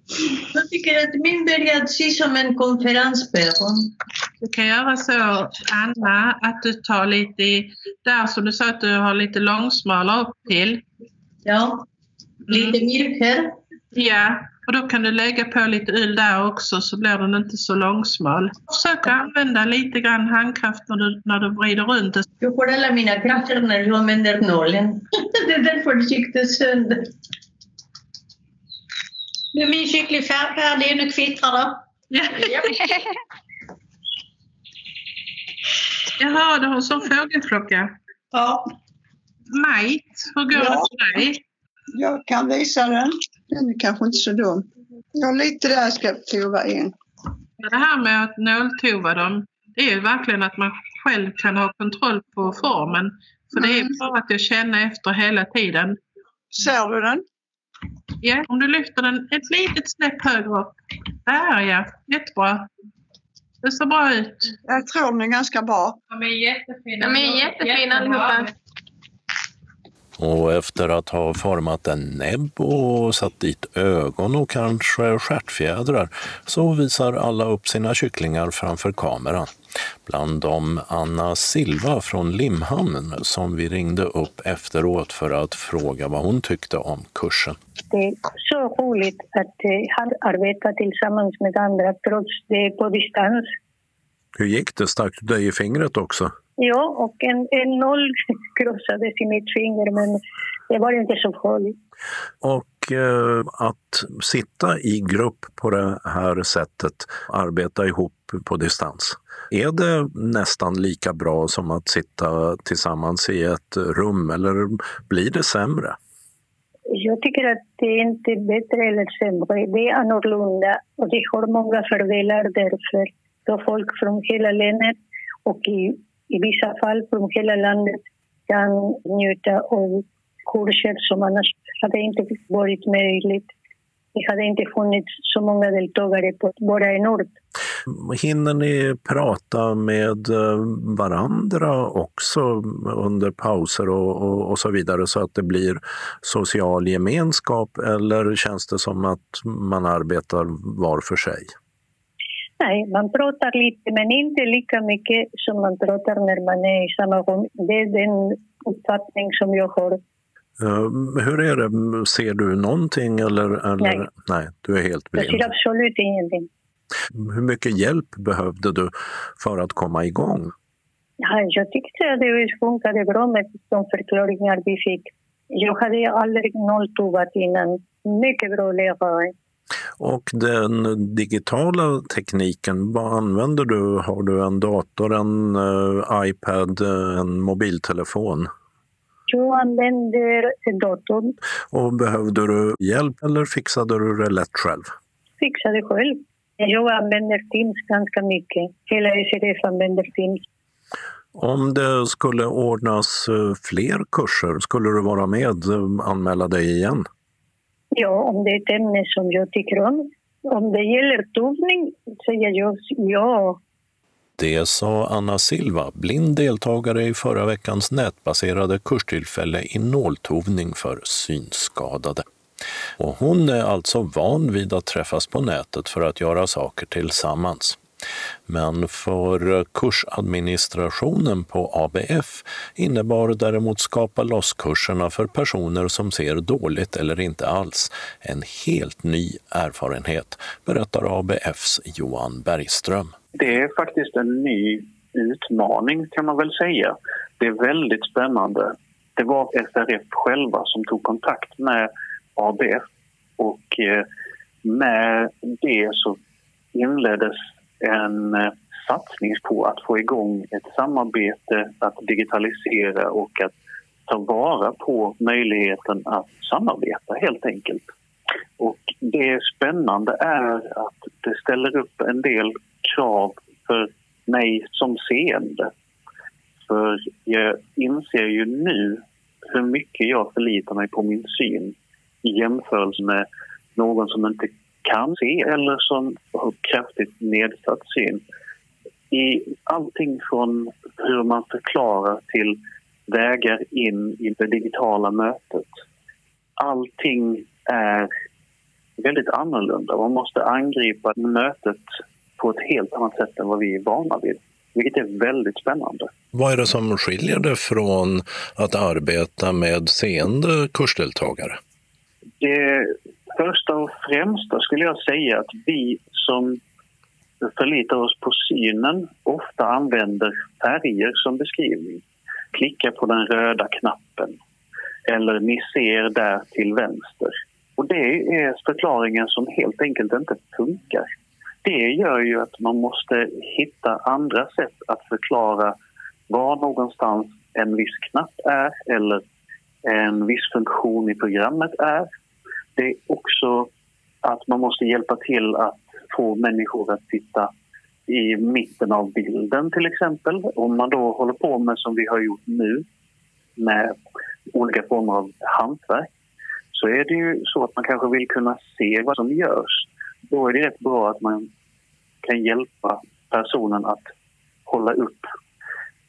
Jag tycker att min börjar se som en konferensperron. Du kan göra så, Anna, att du tar lite i, där som du sa att du har lite långsmala upp till. Ja, lite Mm. mjukare. Ja, och då kan du lägga på lite ull där också så blir den inte så långsmal. Försök att använda lite grann handkraft när du, när du vrider runt det. Jag får alla mina krafter när jag använder nålen. det är därför det gick sönder. Nu är min kyckling fär- färdig, nu kvittrar det. Jaha, du har en sån fågelklocka. Ja. Majt, hur går Ja. det för dig? Jag kan visa den. Den är kanske inte så dum. Ja, lite där ska jag prova in. Det här med att nåltova dem, det är ju verkligen att man själv kan ha kontroll på formen. För det är bara att jag känner efter hela tiden. Ser du den? Ja, om du lyfter den ett litet snäpp högre upp. Där ja, jättebra. Det ser bra ut. Jag tror den är ganska bra. De är jättefina. De är jättefina allihopa. Och efter att ha format en näbb och satt dit ögon och kanske stjärtfjädrar så visar alla upp sina kycklingar framför kameran. Bland dem Anna Silva från Limhamn som vi ringde upp efteråt för att fråga vad hon tyckte om kursen. Det är så roligt att arbeta tillsammans med andra trots det på distans. Hur gick det? Stack du dig i fingret också? Ja, och en, en noll krossades i mitt finger, men det var inte så farligt. Och eh, att sitta i grupp på det här sättet, arbeta ihop på distans, är det nästan lika bra som att sitta tillsammans i ett rum eller blir det sämre? Jag tycker att det är inte bättre eller sämre. Det är annorlunda och det har många fördelar därför då folk från hela länet och i i vissa fall från hela landet kan njuta av kurser som annars hade inte varit möjligt. Det hade inte funnits så många deltagare på bara en ort. Hinner ni prata med eh, varandra också under pauser och, och, och, så vidare så att det blir social gemenskap eller känns det som att man arbetar var för sig? Nej, man pratar lite men inte lika mycket som man pratar när man är i samma rum. Det är den uppfattning som jag har. Uh, hur är det, ser du någonting eller, eller? Nej. Nej, du är helt blind. Jag ser absolut ingenting. Hur mycket hjälp behövde du för att komma igång? Ja, jag tyckte att det funkade bra med de förklaringar vi fick. Jag hade aldrig nolltovat innan. Mycket bra lärare. Och den digitala tekniken, vad använder du? Har du en dator, en uh, iPad, en mobiltelefon? Jag använder datorn. Och behövde du hjälp eller fixade du det lätt själv? Fixade själv. Jag använder Teams ganska mycket. Hela SRF använder Teams. Om det skulle ordnas eh, fler kurser, skulle du vara med, och anmäla dig igen? Ja, om det är ett ämne som jag tycker om. Om det gäller tovning säger jag ja. Det sa Anna Silva, blind deltagare i förra veckans nätbaserade kurstillfälle i nåltovning för synskadade. Och hon är alltså van vid att träffas på nätet för att göra saker tillsammans. Men för kursadministrationen på ABF innebar däremot Skapa loss-kurserna för personer som ser dåligt eller inte alls en helt ny erfarenhet, berättar ABFs Johan Bergström. Det är faktiskt en ny utmaning kan man väl säga. Det är väldigt spännande. Det var SRF själva som tog kontakt med ABF och eh, med det så inleddes en eh, satsning på att få igång ett samarbete, att digitalisera och att ta vara på möjligheten att samarbeta helt enkelt. Och det spännande är att det ställer upp en del krav för mig som seende. För jag inser ju nu hur mycket jag förlitar mig på min syn i jämförelse med någon som inte kan se eller som har kraftigt nedsatt syn. I allting från hur man förklarar till vägar in i det digitala mötet. Allting är väldigt annorlunda. Man måste angripa mötet på ett helt annat sätt än vad vi är vana vid. Vilket är väldigt spännande. Vad är det som skiljer det från att arbeta med seende kursdeltagare? Det första och främsta skulle jag säga att vi som förlitar oss på synen ofta använder färger som beskrivning. Klicka på den röda knappen eller ni ser där till vänster. Och det är förklaringen som helt enkelt inte funkar. Det gör ju att man måste hitta andra sätt att förklara var någonstans en viss knapp är eller en viss funktion i programmet är det är också att man måste hjälpa till att få människor att sitta i mitten av bilden till exempel. Om man då håller på med som vi har gjort nu med olika former av hantverk så är det ju så att man kanske vill kunna se vad som görs. Då är det rätt bra att man kan hjälpa personen att hålla upp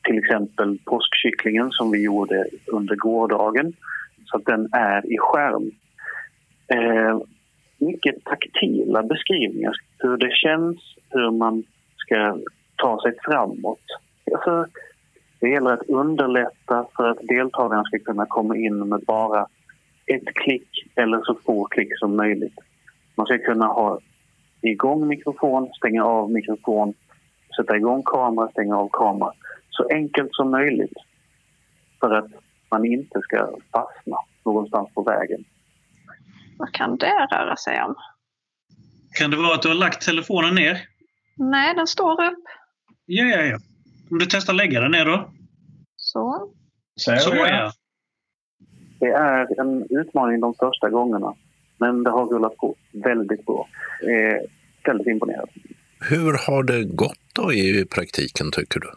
till exempel påskkycklingen som vi gjorde under gårdagen. Så att den är i skärm. Eh, mycket taktila beskrivningar, hur det känns, hur man ska ta sig framåt. Alltså, det gäller att underlätta för att deltagarna ska kunna komma in med bara ett klick eller så få klick som möjligt. Man ska kunna ha igång mikrofon, stänga av mikrofon, sätta igång kamera, stänga av kamera. Så enkelt som möjligt för att man inte ska fastna någonstans på vägen. Vad kan det röra sig om? Kan det vara att du har lagt telefonen ner? Nej, den står upp. Ja, ja, ja. Om du testar lägga den ner då? Så. Så, Så ja. Det är en utmaning de första gångerna. Men det har rullat på väldigt bra. Är väldigt imponerad. Hur har det gått då i praktiken, tycker du?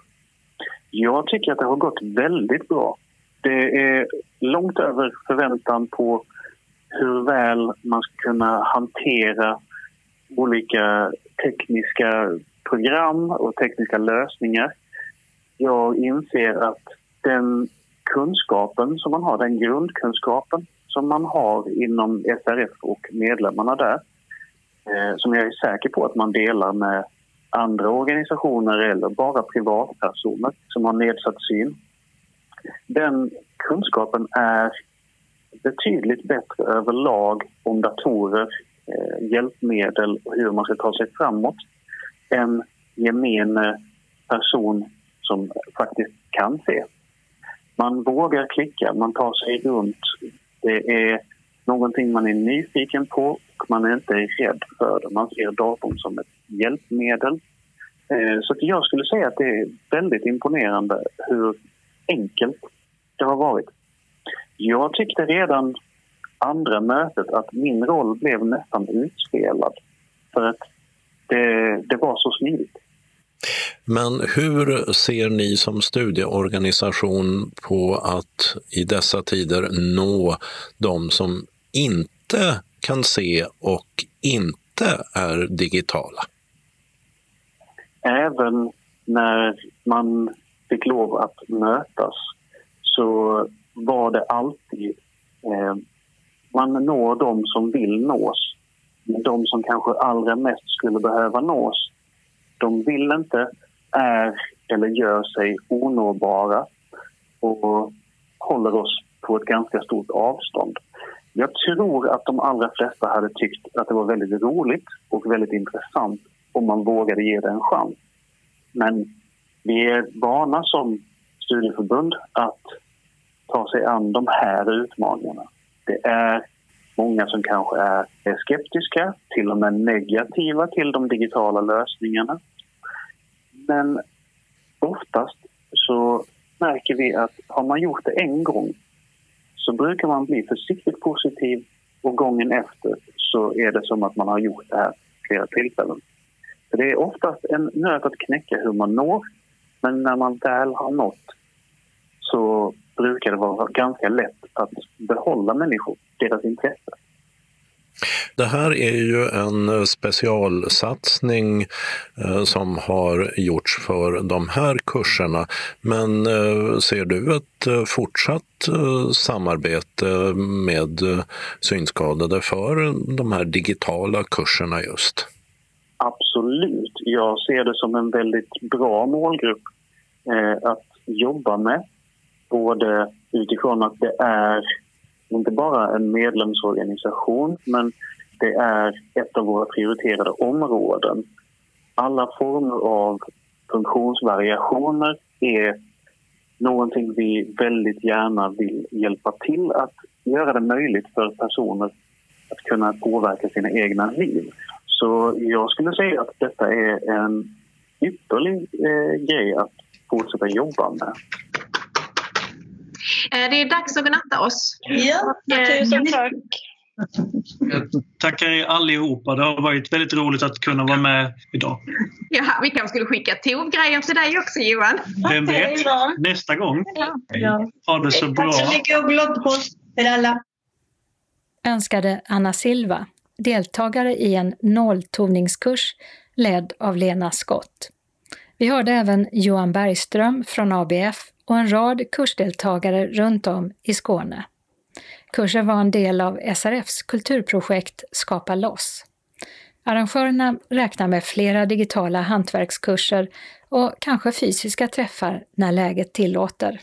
Jag tycker att det har gått väldigt bra. Det är långt över förväntan på hur väl man ska kunna hantera olika tekniska program och tekniska lösningar. Jag inser att den kunskapen som man har, den grundkunskapen som man har inom SRF och medlemmarna där, eh, som jag är säker på att man delar med andra organisationer eller bara privatpersoner som har nedsatt syn. Den kunskapen är betydligt bättre överlag om datorer, eh, hjälpmedel och hur man ska ta sig framåt än gemene person som faktiskt kan se. Man vågar klicka, man tar sig runt. Det är någonting man är nyfiken på och man är inte rädd för det. Man ser datorn som ett hjälpmedel. Eh, så jag skulle säga att det är väldigt imponerande hur enkelt det har varit. Jag tyckte redan andra mötet att min roll blev nästan utspelad. För att det, det var så smidigt. Men hur ser ni som studieorganisation på att i dessa tider nå de som inte kan se och inte är digitala? Även när man fick lov att mötas så var det alltid... Eh, man når de som vill nås. De som kanske allra mest skulle behöva nås, de vill inte, är eller gör sig onåbara och håller oss på ett ganska stort avstånd. Jag tror att de allra flesta hade tyckt att det var väldigt roligt och väldigt intressant om man vågade ge det en chans. Men vi är vana som studieförbund att ta sig an de här utmaningarna. Det är många som kanske är skeptiska, till och med negativa till de digitala lösningarna. Men oftast så märker vi att har man gjort det en gång så brukar man bli försiktigt positiv och gången efter så är det som att man har gjort det här flera tillfällen. Så det är oftast en nöt att knäcka hur man når men när man väl har nått så brukar det vara ganska lätt att behålla människor, deras intresse. Det här är ju en specialsatsning eh, som har gjorts för de här kurserna. Men eh, ser du ett eh, fortsatt samarbete med synskadade för de här digitala kurserna just? Absolut. Jag ser det som en väldigt bra målgrupp att jobba med både utifrån att det är inte bara en medlemsorganisation men det är ett av våra prioriterade områden. Alla former av funktionsvariationer är någonting vi väldigt gärna vill hjälpa till att göra det möjligt för personer att kunna påverka sina egna liv. Så jag skulle säga att detta är en ypperlig eh, grej att fortsätta jobba med. Eh, det är dags att godnatta oss. Ja, tusen tack. Jag tackar er allihopa. Det har varit väldigt roligt att kunna vara med idag. Ja, vi kanske skulle skicka Tov-grejer till dig också Johan. Vem vet? Nästa gång. Ja. Ha det så bra. Tack så mycket och glad påsk för alla. Önskade Anna Silva, deltagare i en nolltoningskurs ledd av Lena Skott. Vi hörde även Johan Bergström från ABF och en rad kursdeltagare runt om i Skåne. Kursen var en del av SRFs kulturprojekt Skapa loss. Arrangörerna räknar med flera digitala hantverkskurser och kanske fysiska träffar när läget tillåter.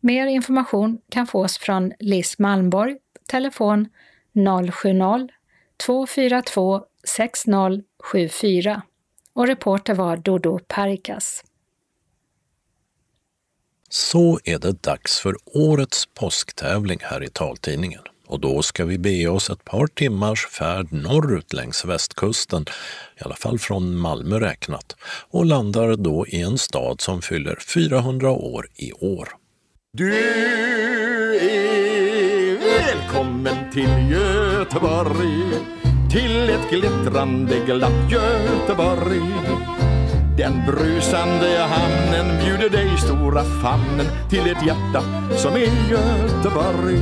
Mer information kan fås från Liss Malmborg, telefon 070-242 6074 och reporter var Dodo Parikas. Så är det dags för årets påsktävling här i taltidningen. Och då ska vi bege oss ett par timmars färd norrut längs västkusten, i alla fall från Malmö räknat, och landar då i en stad som fyller 400 år i år. Du är välkommen till Göteborg Till ett glittrande glatt Göteborg den brusande hamnen bjuder dig stora famnen Till ett hjärta som är Göteborg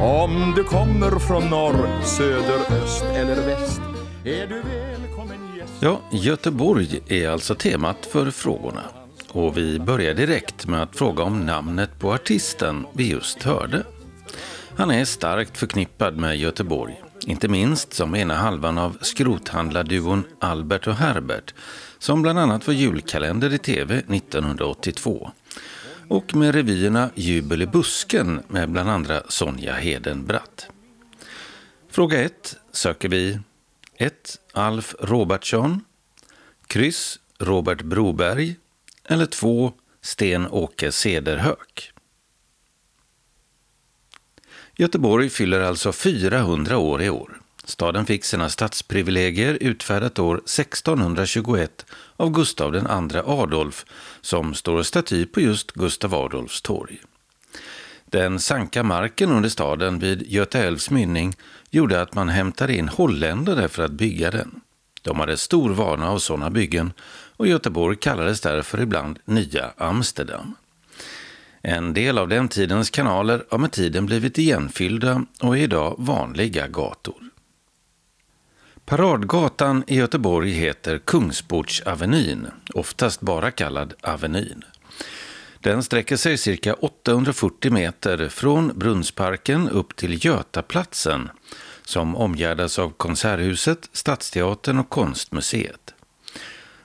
Om du kommer från norr, söder, öst eller väst Är du välkommen gäst Ja, Göteborg är alltså temat för frågorna. Och vi börjar direkt med att fråga om namnet på artisten vi just hörde. Han är starkt förknippad med Göteborg, inte minst som ena halvan av skrothandlarduon Albert och Herbert, som bland annat var julkalender i tv 1982. Och med revyerna Jubel i busken med bland andra Sonja Hedenbratt. Fråga 1 söker vi 1. Alf Robertsson Kryss Robert Broberg eller 2. Sten-Åke Cederhök. Göteborg fyller alltså 400 år i år. Staden fick sina stadsprivilegier utfärdat år 1621 av Gustav II Adolf som står staty på just Gustav Adolfs torg. Den sanka marken under staden vid Göta älvs mynning gjorde att man hämtade in holländare för att bygga den. De hade stor vana av sådana byggen och Göteborg kallades därför ibland Nya Amsterdam. En del av den tidens kanaler har med tiden blivit igenfyllda och är idag vanliga gator. Paradgatan i Göteborg heter Kungsportsavenyn, oftast bara kallad Avenyn. Den sträcker sig cirka 840 meter från Brunnsparken upp till Götaplatsen som omgärdas av Konserthuset, Stadsteatern och Konstmuseet.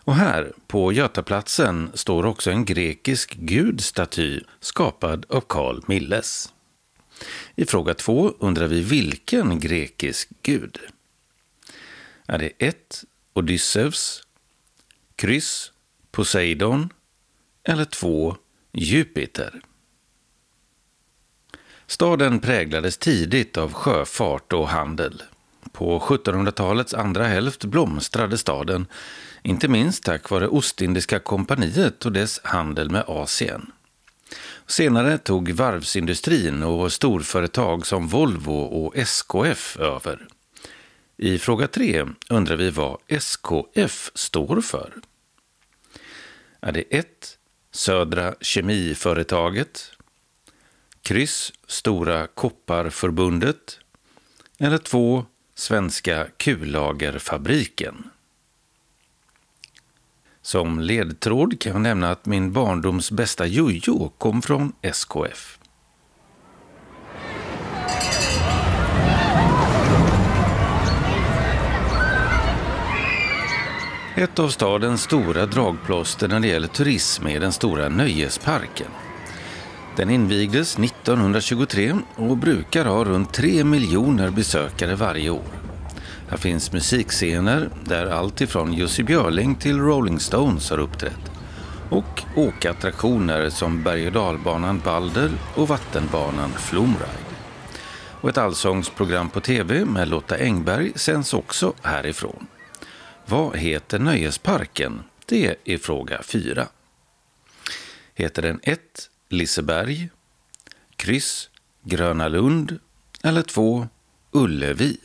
Och här, på Götaplatsen, står också en grekisk gudstaty skapad av Carl Milles. I fråga två undrar vi vilken grekisk gud? Är det 1. Odysseus, kryss Poseidon eller 2. Jupiter? Staden präglades tidigt av sjöfart och handel. På 1700-talets andra hälft blomstrade staden, inte minst tack vare Ostindiska kompaniet och dess handel med Asien. Senare tog varvsindustrin och storföretag som Volvo och SKF över. I fråga tre undrar vi vad SKF står för. Är det 1. Södra Kemiföretaget kryss Stora Kopparförbundet eller 2. Svenska Kullagerfabriken. Som ledtråd kan jag nämna att min barndoms bästa jojo kom från SKF. Ett av stadens stora dragplåster när det gäller turism är den stora nöjesparken. Den invigdes 1923 och brukar ha runt 3 miljoner besökare varje år. Här finns musikscener där allt ifrån Jussi Björling till Rolling Stones har uppträtt. Och åkattraktioner som berg och dalbanan Balder och vattenbanan Flumride. Och ett allsångsprogram på tv med Lotta Engberg sänds också härifrån. Vad heter nöjesparken? Det är fråga 4. Heter den 1. Liseberg, kryss Gröna Lund eller 2. Ullevi?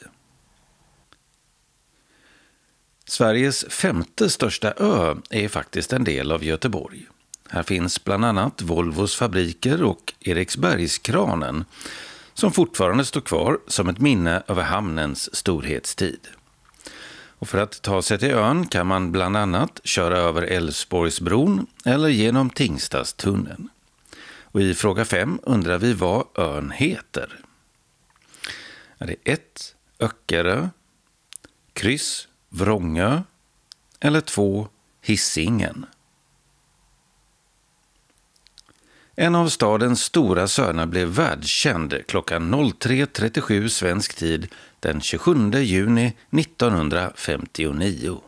Sveriges femte största ö är faktiskt en del av Göteborg. Här finns bland annat Volvos fabriker och Eriksbergskranen som fortfarande står kvar som ett minne över hamnens storhetstid. Och för att ta sig till ön kan man bland annat köra över Älvsborgsbron eller genom Tingstadstunneln. Och i fråga 5 undrar vi vad ön heter. Är det 1. Öckerö, kryss Vrångö eller 2. Hisingen? En av stadens stora söner blev världskänd klockan 03.37 svensk tid den 27 juni 1959.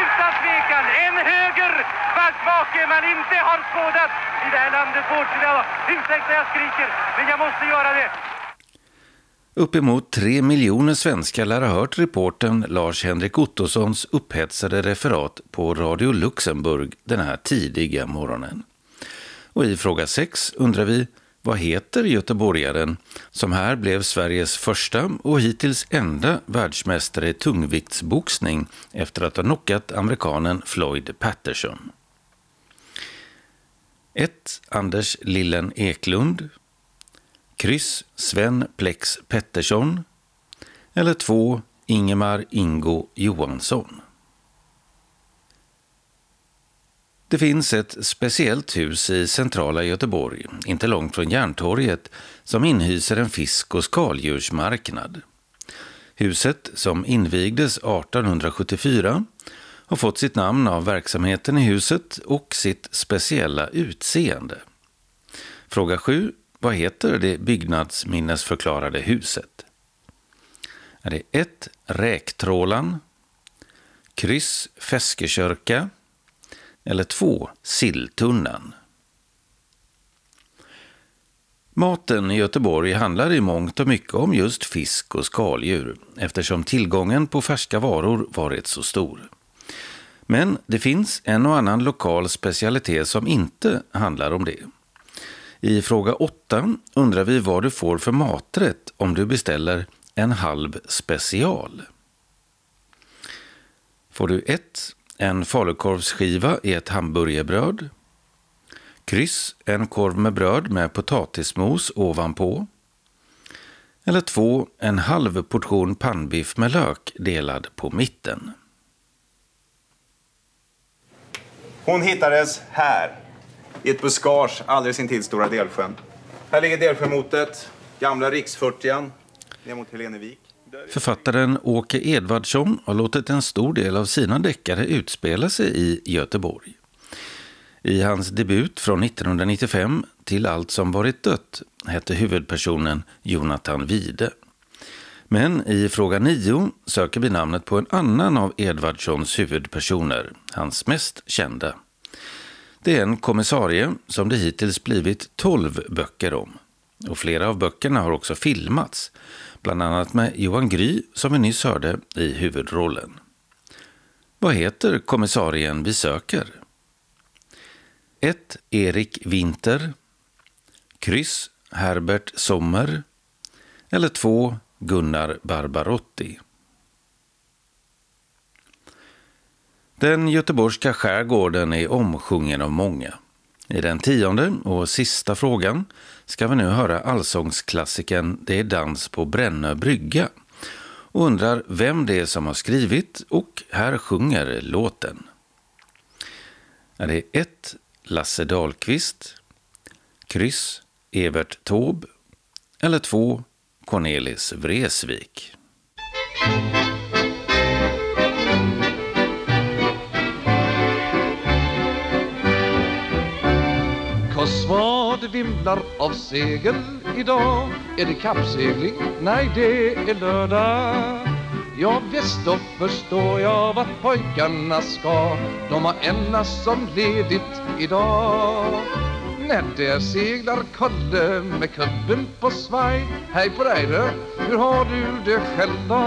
Utan tvekan en höger backbake man inte har skådat i Ursäkta jag skriker, men jag måste göra det. Uppemot tre miljoner svenskar lär ha hört reporten Lars-Henrik Ottossons upphetsade referat på Radio Luxemburg den här tidiga morgonen. Och i fråga 6 undrar vi vad heter göteborgaren som här blev Sveriges första och hittills enda världsmästare i tungviktsboxning efter att ha knockat amerikanen Floyd Patterson? 1. Anders Lillen Eklund. Kryss Sven Plex Pettersson. Eller 2. Ingemar Ingo Johansson. Det finns ett speciellt hus i centrala Göteborg, inte långt från Järntorget, som inhyser en fisk och skaldjursmarknad. Huset, som invigdes 1874, har fått sitt namn av verksamheten i huset och sitt speciella utseende. Fråga 7. Vad heter det byggnadsminnesförklarade huset? Är det 1. Räktrålan? Kryss Feskekörka? Eller 2. Silltunnan? Maten i Göteborg handlar i mångt och mycket om just fisk och skaldjur eftersom tillgången på färska varor varit så stor. Men det finns en och annan lokal specialitet som inte handlar om det. I fråga 8 undrar vi vad du får för maträtt om du beställer en halv special. Får du 1. En falukorvsskiva i ett hamburgerbröd. Kryss. En korv med bröd med potatismos ovanpå. Eller 2. En halv portion pannbiff med lök delad på mitten. Hon hittades här, i ett buskage alldeles intill Stora Delsjön. Här ligger Delsjömotet, gamla riksfyrtian, ner mot Helenevik. Författaren Åke Edvardsson har låtit en stor del av sina deckare utspela sig i Göteborg. I hans debut från 1995, Till allt som varit dött, hette huvudpersonen Jonathan Wide. Men i fråga 9 söker vi namnet på en annan av Edvardssons huvudpersoner, hans mest kända. Det är en kommissarie som det hittills blivit 12 böcker om. Och flera av böckerna har också filmats, bland annat med Johan Gry som vi nyss hörde i huvudrollen. Vad heter kommissarien vi söker? 1. Erik Winter. Kryss Herbert Sommer. Eller 2. Gunnar Barbarotti. Den göteborgska skärgården är omsjungen av många. I den tionde och sista frågan ska vi nu höra allsångsklassikern Det är dans på Brännö brygga och undrar vem det är som har skrivit och här sjunger låten. Är det 1. Lasse Dahlqvist, kryss Evert Taube eller 2. Cornelis Vreeswijk. Kosvad vimlar av segel idag Är det kappsegling? Nej, det är lördag Ja, visst då förstår jag vart pojkarna ska De har endast som ledigt idag när där seglar Kalle med kubben på svaj. Hej på dig du, hur har du det själv då?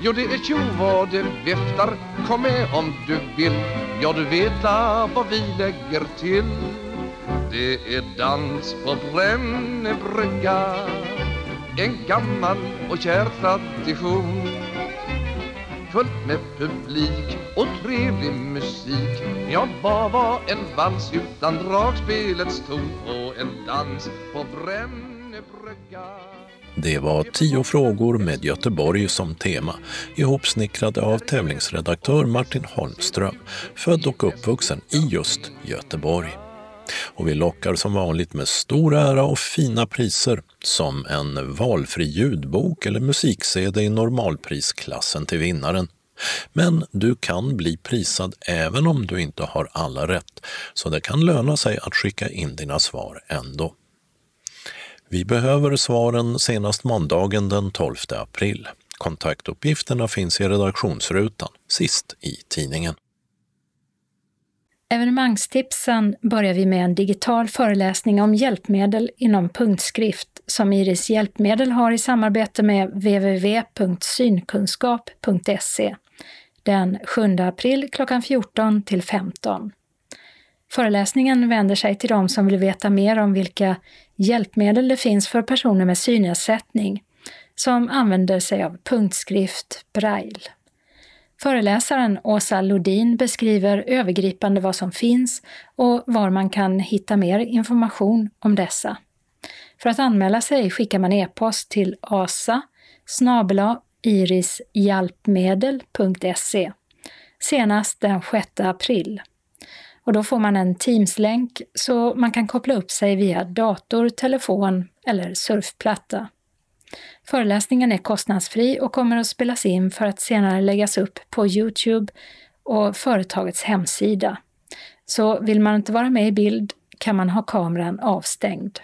Jo det är tjo vad det viftar, kom med om du vill. Ja du vet vad vi lägger till. Det är dans på Brännebrygga. En gammal och kär tradition fullt med publik och trevlig musik. Ja, vad var en vals utan dragspelets ton och en dans på Brännebrygga? Det var tio frågor med Göteborg som tema, ihopsnickrade av tävlingsredaktör Martin Holmström, född och uppvuxen i just Göteborg. Och vi lockar som vanligt med stor ära och fina priser som en valfri ljudbok eller musik-CD i normalprisklassen till vinnaren. Men du kan bli prisad även om du inte har alla rätt, så det kan löna sig att skicka in dina svar ändå. Vi behöver svaren senast måndagen den 12 april. Kontaktuppgifterna finns i redaktionsrutan, sist i tidningen. Evenemangstipsen börjar vi med en digital föreläsning om hjälpmedel inom punktskrift som Iris Hjälpmedel har i samarbete med www.synkunskap.se den 7 april klockan 14 till 15. Föreläsningen vänder sig till de som vill veta mer om vilka hjälpmedel det finns för personer med synnedsättning som använder sig av punktskrift braille. Föreläsaren Åsa Lodin beskriver övergripande vad som finns och var man kan hitta mer information om dessa. För att anmäla sig skickar man e-post till asa irishjälpmedel.se senast den 6 april. Och då får man en Teams-länk så man kan koppla upp sig via dator, telefon eller surfplatta. Föreläsningen är kostnadsfri och kommer att spelas in för att senare läggas upp på Youtube och företagets hemsida. Så vill man inte vara med i bild kan man ha kameran avstängd.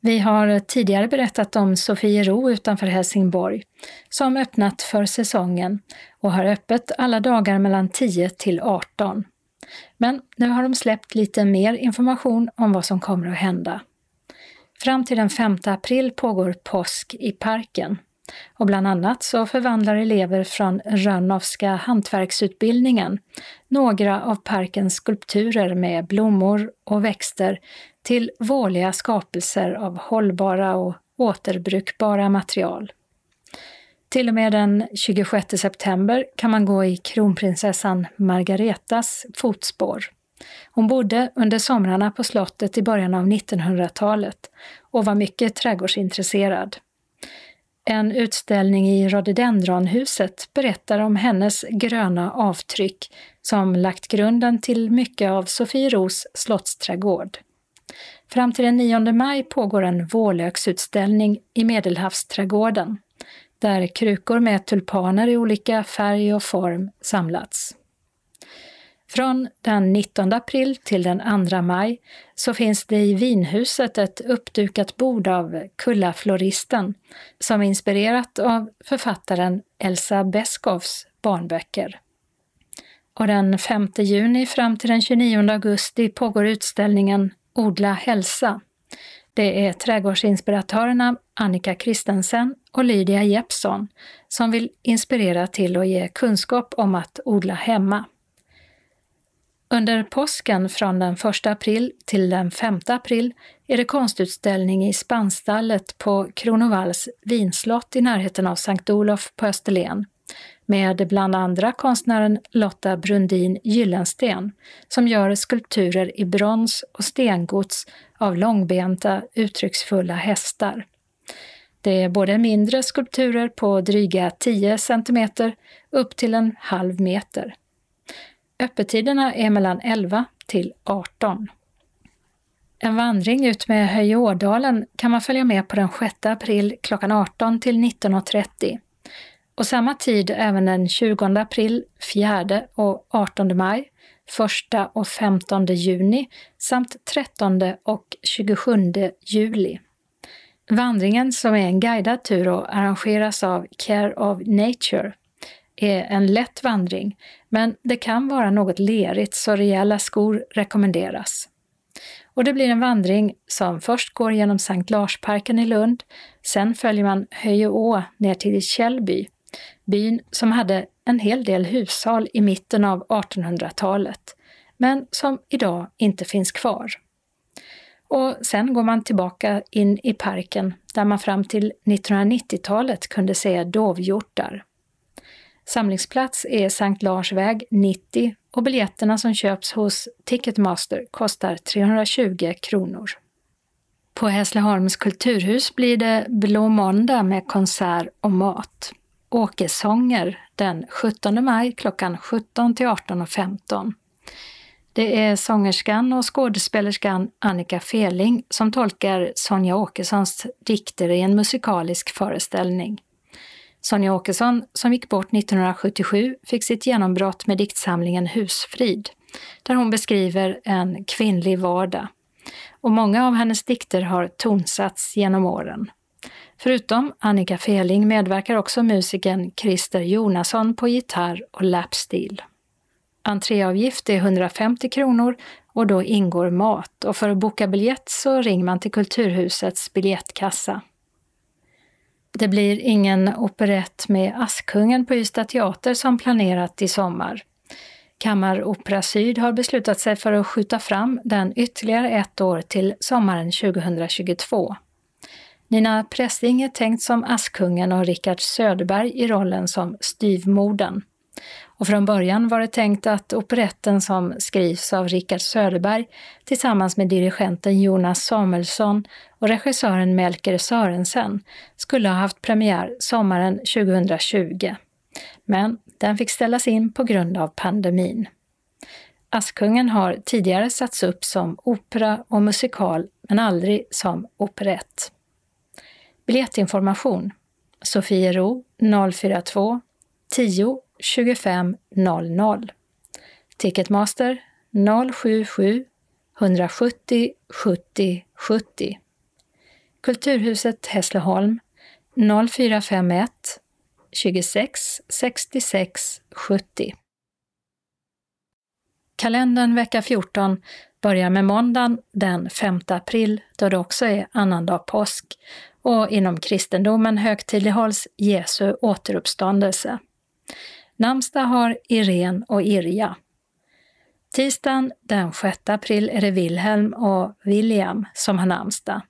Vi har tidigare berättat om Sofiero utanför Helsingborg som öppnat för säsongen och har öppet alla dagar mellan 10 till 18. Men nu har de släppt lite mer information om vad som kommer att hända. Fram till den 5 april pågår påsk i parken och bland annat så förvandlar elever från Rönnowska hantverksutbildningen några av parkens skulpturer med blommor och växter till vårliga skapelser av hållbara och återbrukbara material. Till och med den 26 september kan man gå i kronprinsessan Margaretas fotspår. Hon bodde under somrarna på slottet i början av 1900-talet och var mycket trädgårdsintresserad. En utställning i rhododendronhuset berättar om hennes gröna avtryck som lagt grunden till mycket av Sofieros slottsträdgård. Fram till den 9 maj pågår en vårlöksutställning i Medelhavsträdgården där krukor med tulpaner i olika färg och form samlats. Från den 19 april till den 2 maj så finns det i vinhuset ett uppdukat bord av Kullafloristen, som är inspirerat av författaren Elsa Beskows barnböcker. Och den 5 juni fram till den 29 augusti pågår utställningen Odla hälsa. Det är trädgårdsinspiratörerna Annika Kristensen och Lydia Jeppsson som vill inspirera till att ge kunskap om att odla hemma. Under påsken från den 1 april till den 5 april är det konstutställning i Spannstallet på Kronovalls vinslott i närheten av Sankt Olof på Österlen med bland andra konstnären Lotta Brundin Gyllensten som gör skulpturer i brons och stengods av långbenta, uttrycksfulla hästar. Det är både mindre skulpturer på dryga 10 cm upp till en halv meter. Öppettiderna är mellan 11 till 18. En vandring ut med Höjeådalen kan man följa med på den 6 april klockan 18 till 19.30 och samma tid även den 20 april, 4 och 18 maj, 1 och 15 juni samt 13 och 27 juli. Vandringen, som är en guidad tur och arrangeras av Care of Nature, är en lätt vandring, men det kan vara något lerigt så rejäla skor rekommenderas. Och det blir en vandring som först går genom Sankt Larsparken i Lund, sen följer man Höjeå ner till Källby, byn som hade en hel del hushåll i mitten av 1800-talet, men som idag inte finns kvar. Och sen går man tillbaka in i parken där man fram till 1990-talet kunde se dovhjortar. Samlingsplats är Sankt Larsväg 90 och biljetterna som köps hos Ticketmaster kostar 320 kronor. På Hässleholms kulturhus blir det Blå måndag med konsert och mat. Åkesånger den 17 maj klockan 17 till 18.15. Det är sångerskan och skådespelerskan Annika Feling som tolkar Sonja Åkessons dikter i en musikalisk föreställning. Sonja Åkesson, som gick bort 1977, fick sitt genombrott med diktsamlingen Husfrid, där hon beskriver en kvinnlig vardag. Och många av hennes dikter har tonsatts genom åren. Förutom Annika Feling medverkar också musikern Christer Jonasson på gitarr och lapstil. Entréavgift är 150 kronor och då ingår mat och för att boka biljett så ringer man till Kulturhusets biljettkassa. Det blir ingen operett med Askungen på Ystad teater som planerat i sommar. Kammaropera Syd har beslutat sig för att skjuta fram den ytterligare ett år till sommaren 2022. Nina Pressing är tänkt som Askungen och Rickard Söderberg i rollen som styvmorden. Och från början var det tänkt att operetten som skrivs av Richard Söderberg tillsammans med dirigenten Jonas Samuelsson och regissören Melker Sörensen skulle ha haft premiär sommaren 2020. Men den fick ställas in på grund av pandemin. Askungen har tidigare satts upp som opera och musikal, men aldrig som operett. Biljettinformation Sofiero 042 10 2500 Ticketmaster 077 170 70 70 Kulturhuset Hässleholm 0451 26 66 70 Kalendern vecka 14 börjar med måndagen den 5 april då det också är annandag påsk och inom kristendomen högtidlighålls Jesu återuppståndelse. Namnsdag har Irene och Irja. Tisdagen den 6 april är det Wilhelm och William som har namnsdag.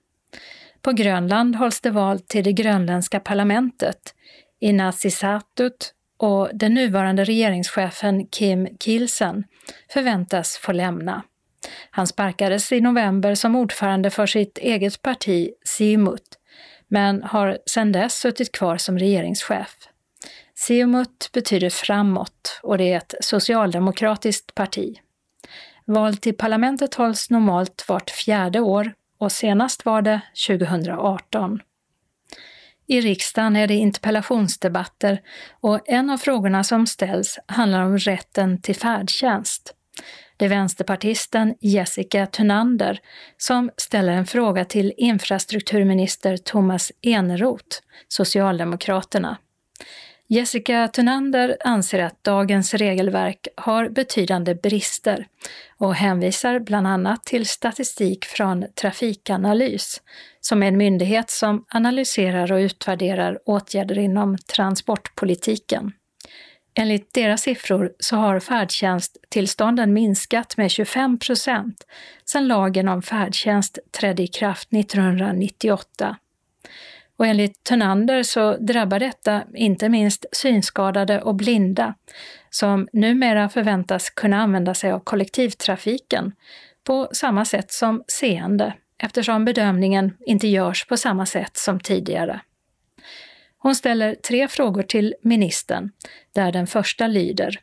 På Grönland hålls det val till det grönländska parlamentet, Inatsisartut, och den nuvarande regeringschefen Kim Kielsen förväntas få lämna. Han sparkades i november som ordförande för sitt eget parti, Simut, men har sedan dess suttit kvar som regeringschef. Siumut betyder framåt och det är ett socialdemokratiskt parti. Val till parlamentet hålls normalt vart fjärde år och senast var det 2018. I riksdagen är det interpellationsdebatter och en av frågorna som ställs handlar om rätten till färdtjänst. Det är vänsterpartisten Jessica Thunander som ställer en fråga till infrastrukturminister Thomas Eneroth, Socialdemokraterna. Jessica Thunander anser att dagens regelverk har betydande brister och hänvisar bland annat till statistik från Trafikanalys, som är en myndighet som analyserar och utvärderar åtgärder inom transportpolitiken. Enligt deras siffror så har färdtjänsttillstånden minskat med 25 procent sedan lagen om färdtjänst trädde i kraft 1998. Och enligt Tönander så drabbar detta inte minst synskadade och blinda, som numera förväntas kunna använda sig av kollektivtrafiken på samma sätt som seende, eftersom bedömningen inte görs på samma sätt som tidigare. Hon ställer tre frågor till ministern, där den första lyder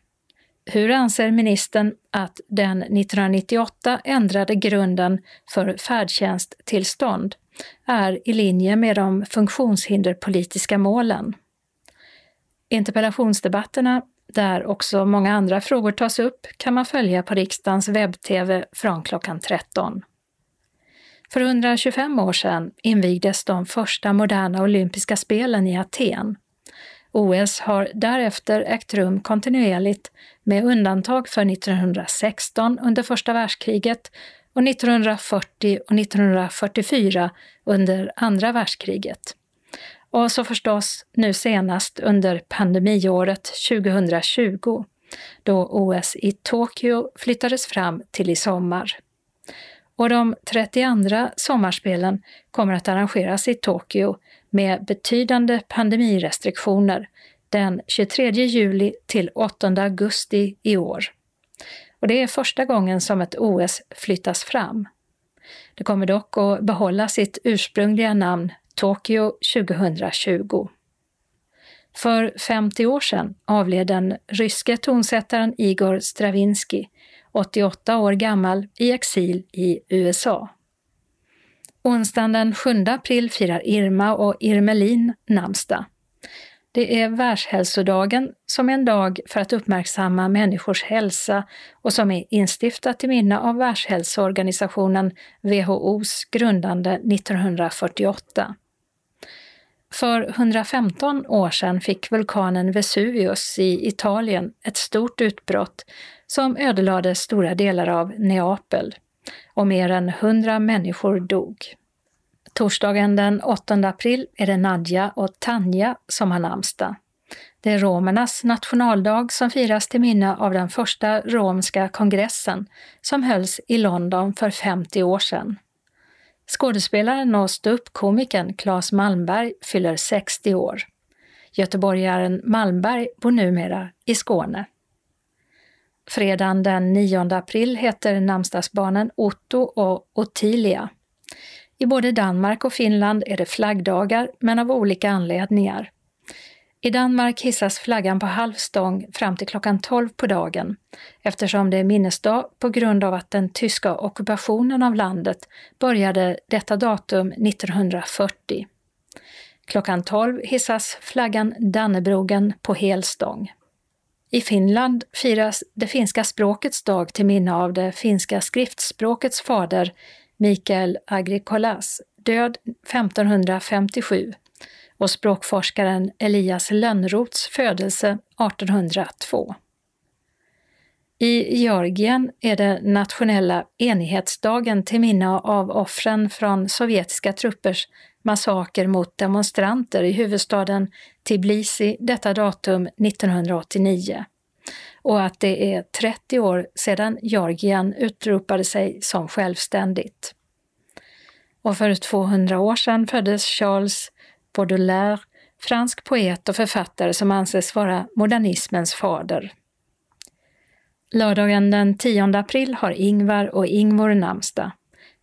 hur anser ministern att den 1998 ändrade grunden för färdtjänsttillstånd är i linje med de funktionshinderpolitiska målen. Interpellationsdebatterna, där också många andra frågor tas upp, kan man följa på riksdagens webb-tv från klockan 13. För 125 år sedan invigdes de första moderna olympiska spelen i Aten. OS har därefter ägt rum kontinuerligt med undantag för 1916 under första världskriget och 1940 och 1944 under andra världskriget. Och så förstås nu senast under pandemiåret 2020, då OS i Tokyo flyttades fram till i sommar. Och de 32 sommarspelen kommer att arrangeras i Tokyo med betydande pandemirestriktioner, den 23 juli till 8 augusti i år. Och det är första gången som ett OS flyttas fram. Det kommer dock att behålla sitt ursprungliga namn Tokyo 2020. För 50 år sedan avled den ryske tonsättaren Igor Stravinsky, 88 år gammal, i exil i USA. Onsdagen den 7 april firar Irma och Irmelin namnsdag. Det är Världshälsodagen som är en dag för att uppmärksamma människors hälsa och som är instiftat till minne av Världshälsoorganisationen WHOs grundande 1948. För 115 år sedan fick vulkanen Vesuvius i Italien ett stort utbrott som ödelade stora delar av Neapel och mer än 100 människor dog. Torsdagen den 8 april är det Nadja och Tanja som har namnsdag. Det är romernas nationaldag som firas till minne av den första romska kongressen som hölls i London för 50 år sedan. Skådespelaren och ståuppkomikern Claes Malmberg fyller 60 år. Göteborgaren Malmberg bor numera i Skåne. Fredagen den 9 april heter namnsdagsbarnen Otto och Ottilia. I både Danmark och Finland är det flaggdagar, men av olika anledningar. I Danmark hissas flaggan på halv stång fram till klockan 12 på dagen eftersom det är minnesdag på grund av att den tyska ockupationen av landet började detta datum 1940. Klockan 12 hissas flaggan Dannebrogen på hel stång. I Finland firas det finska språkets dag till minne av det finska skriftspråkets fader Mikael Agricolas, död 1557 och språkforskaren Elias Lönnroths födelse 1802. I Georgien är det nationella enighetsdagen till minne av offren från sovjetiska truppers massaker mot demonstranter i huvudstaden Tbilisi detta datum 1989 och att det är 30 år sedan Georgien utropade sig som självständigt. Och för 200 år sedan föddes Charles Baudelaire, fransk poet och författare som anses vara modernismens fader. Lördagen den 10 april har Ingvar och Ingvor namnsdag.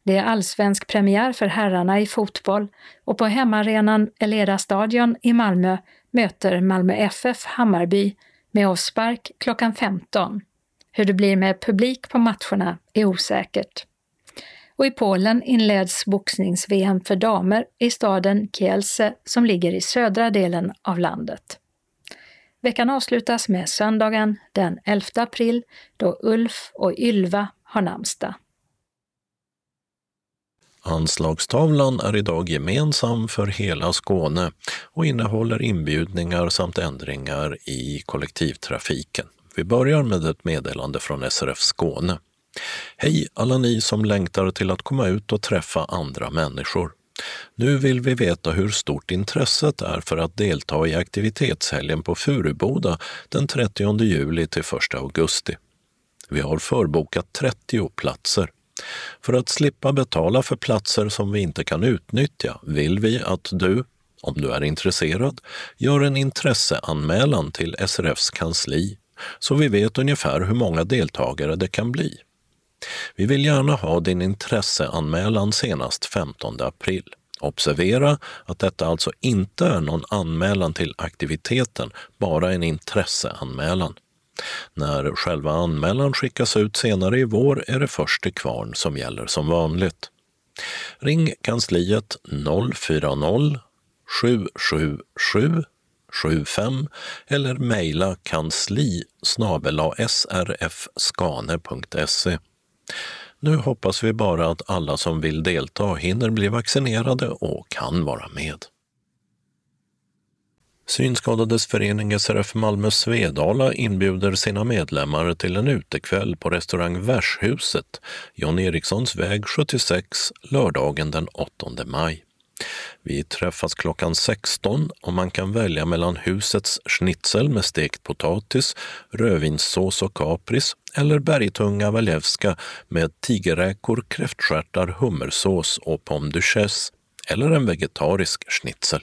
Det är allsvensk premiär för herrarna i fotboll och på hemmaarenan Eleda stadion i Malmö möter Malmö FF Hammarby med avspark klockan 15. Hur det blir med publik på matcherna är osäkert. Och i Polen inleds boxnings-VM för damer i staden Kielce som ligger i södra delen av landet. Veckan avslutas med söndagen den 11 april då Ulf och Ylva har namnsdag. Anslagstavlan är idag gemensam för hela Skåne och innehåller inbjudningar samt ändringar i kollektivtrafiken. Vi börjar med ett meddelande från SRF Skåne. Hej alla ni som längtar till att komma ut och träffa andra människor. Nu vill vi veta hur stort intresset är för att delta i aktivitetshelgen på Furuboda den 30 juli till 1 augusti. Vi har förbokat 30 platser. För att slippa betala för platser som vi inte kan utnyttja vill vi att du, om du är intresserad, gör en intresseanmälan till SRFs kansli så vi vet ungefär hur många deltagare det kan bli. Vi vill gärna ha din intresseanmälan senast 15 april. Observera att detta alltså inte är någon anmälan till aktiviteten, bara en intresseanmälan. När själva anmälan skickas ut senare i vår är det först till kvarn som gäller som vanligt. Ring kansliet 040 777 75 eller mejla kansli srfskane.se. Nu hoppas vi bara att alla som vill delta hinner bli vaccinerade och kan vara med. Synskadades förening SRF Malmö Svedala inbjuder sina medlemmar till en utekväll på restaurang Värshuset, John Erikssons väg 76, lördagen den 8 maj. Vi träffas klockan 16 och man kan välja mellan husets schnitzel med stekt potatis, rödvinssås och kapris eller bergtunga valjevska med tigerräkor, kräftstjärtar, hummersås och pomme duchesse eller en vegetarisk schnitzel.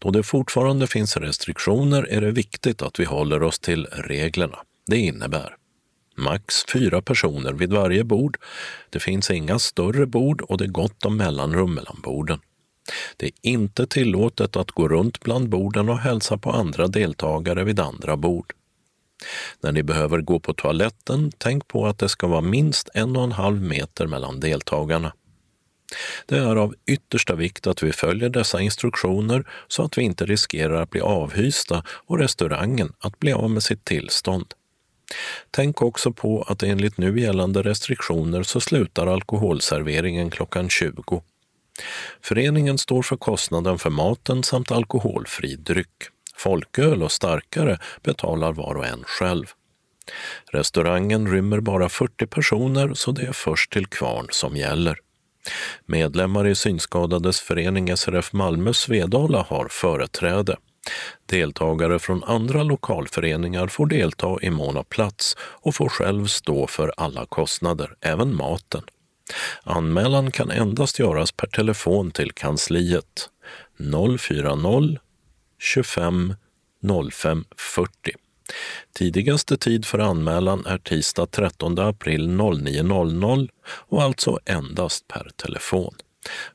Då det fortfarande finns restriktioner är det viktigt att vi håller oss till reglerna. Det innebär max fyra personer vid varje bord. Det finns inga större bord och det är gott om mellanrum mellan borden. Det är inte tillåtet att gå runt bland borden och hälsa på andra deltagare vid andra bord. När ni behöver gå på toaletten, tänk på att det ska vara minst en och en halv meter mellan deltagarna. Det är av yttersta vikt att vi följer dessa instruktioner så att vi inte riskerar att bli avhysta och restaurangen att bli av med sitt tillstånd. Tänk också på att enligt nu gällande restriktioner så slutar alkoholserveringen klockan 20. Föreningen står för kostnaden för maten samt alkoholfri dryck. Folköl och starkare betalar var och en själv. Restaurangen rymmer bara 40 personer så det är först till kvarn som gäller. Medlemmar i Synskadades förening SRF Malmö Svedala har företräde. Deltagare från andra lokalföreningar får delta i mån av plats och får själv stå för alla kostnader, även maten. Anmälan kan endast göras per telefon till kansliet 040 25 05 40. Tidigaste tid för anmälan är tisdag 13 april 09.00 och alltså endast per telefon.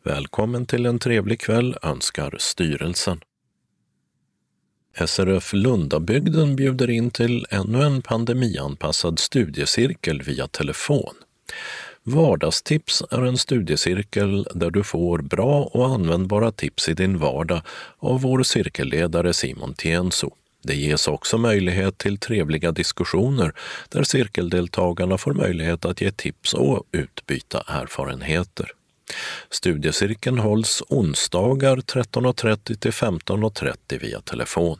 Välkommen till en trevlig kväll önskar styrelsen. SRF Lundabygden bjuder in till ännu en pandemianpassad studiecirkel via telefon. Vardagstips är en studiecirkel där du får bra och användbara tips i din vardag av vår cirkelledare Simon Tienso. Det ges också möjlighet till trevliga diskussioner där cirkeldeltagarna får möjlighet att ge tips och utbyta erfarenheter. Studiecirkeln hålls onsdagar 13.30 till 15.30 via telefon.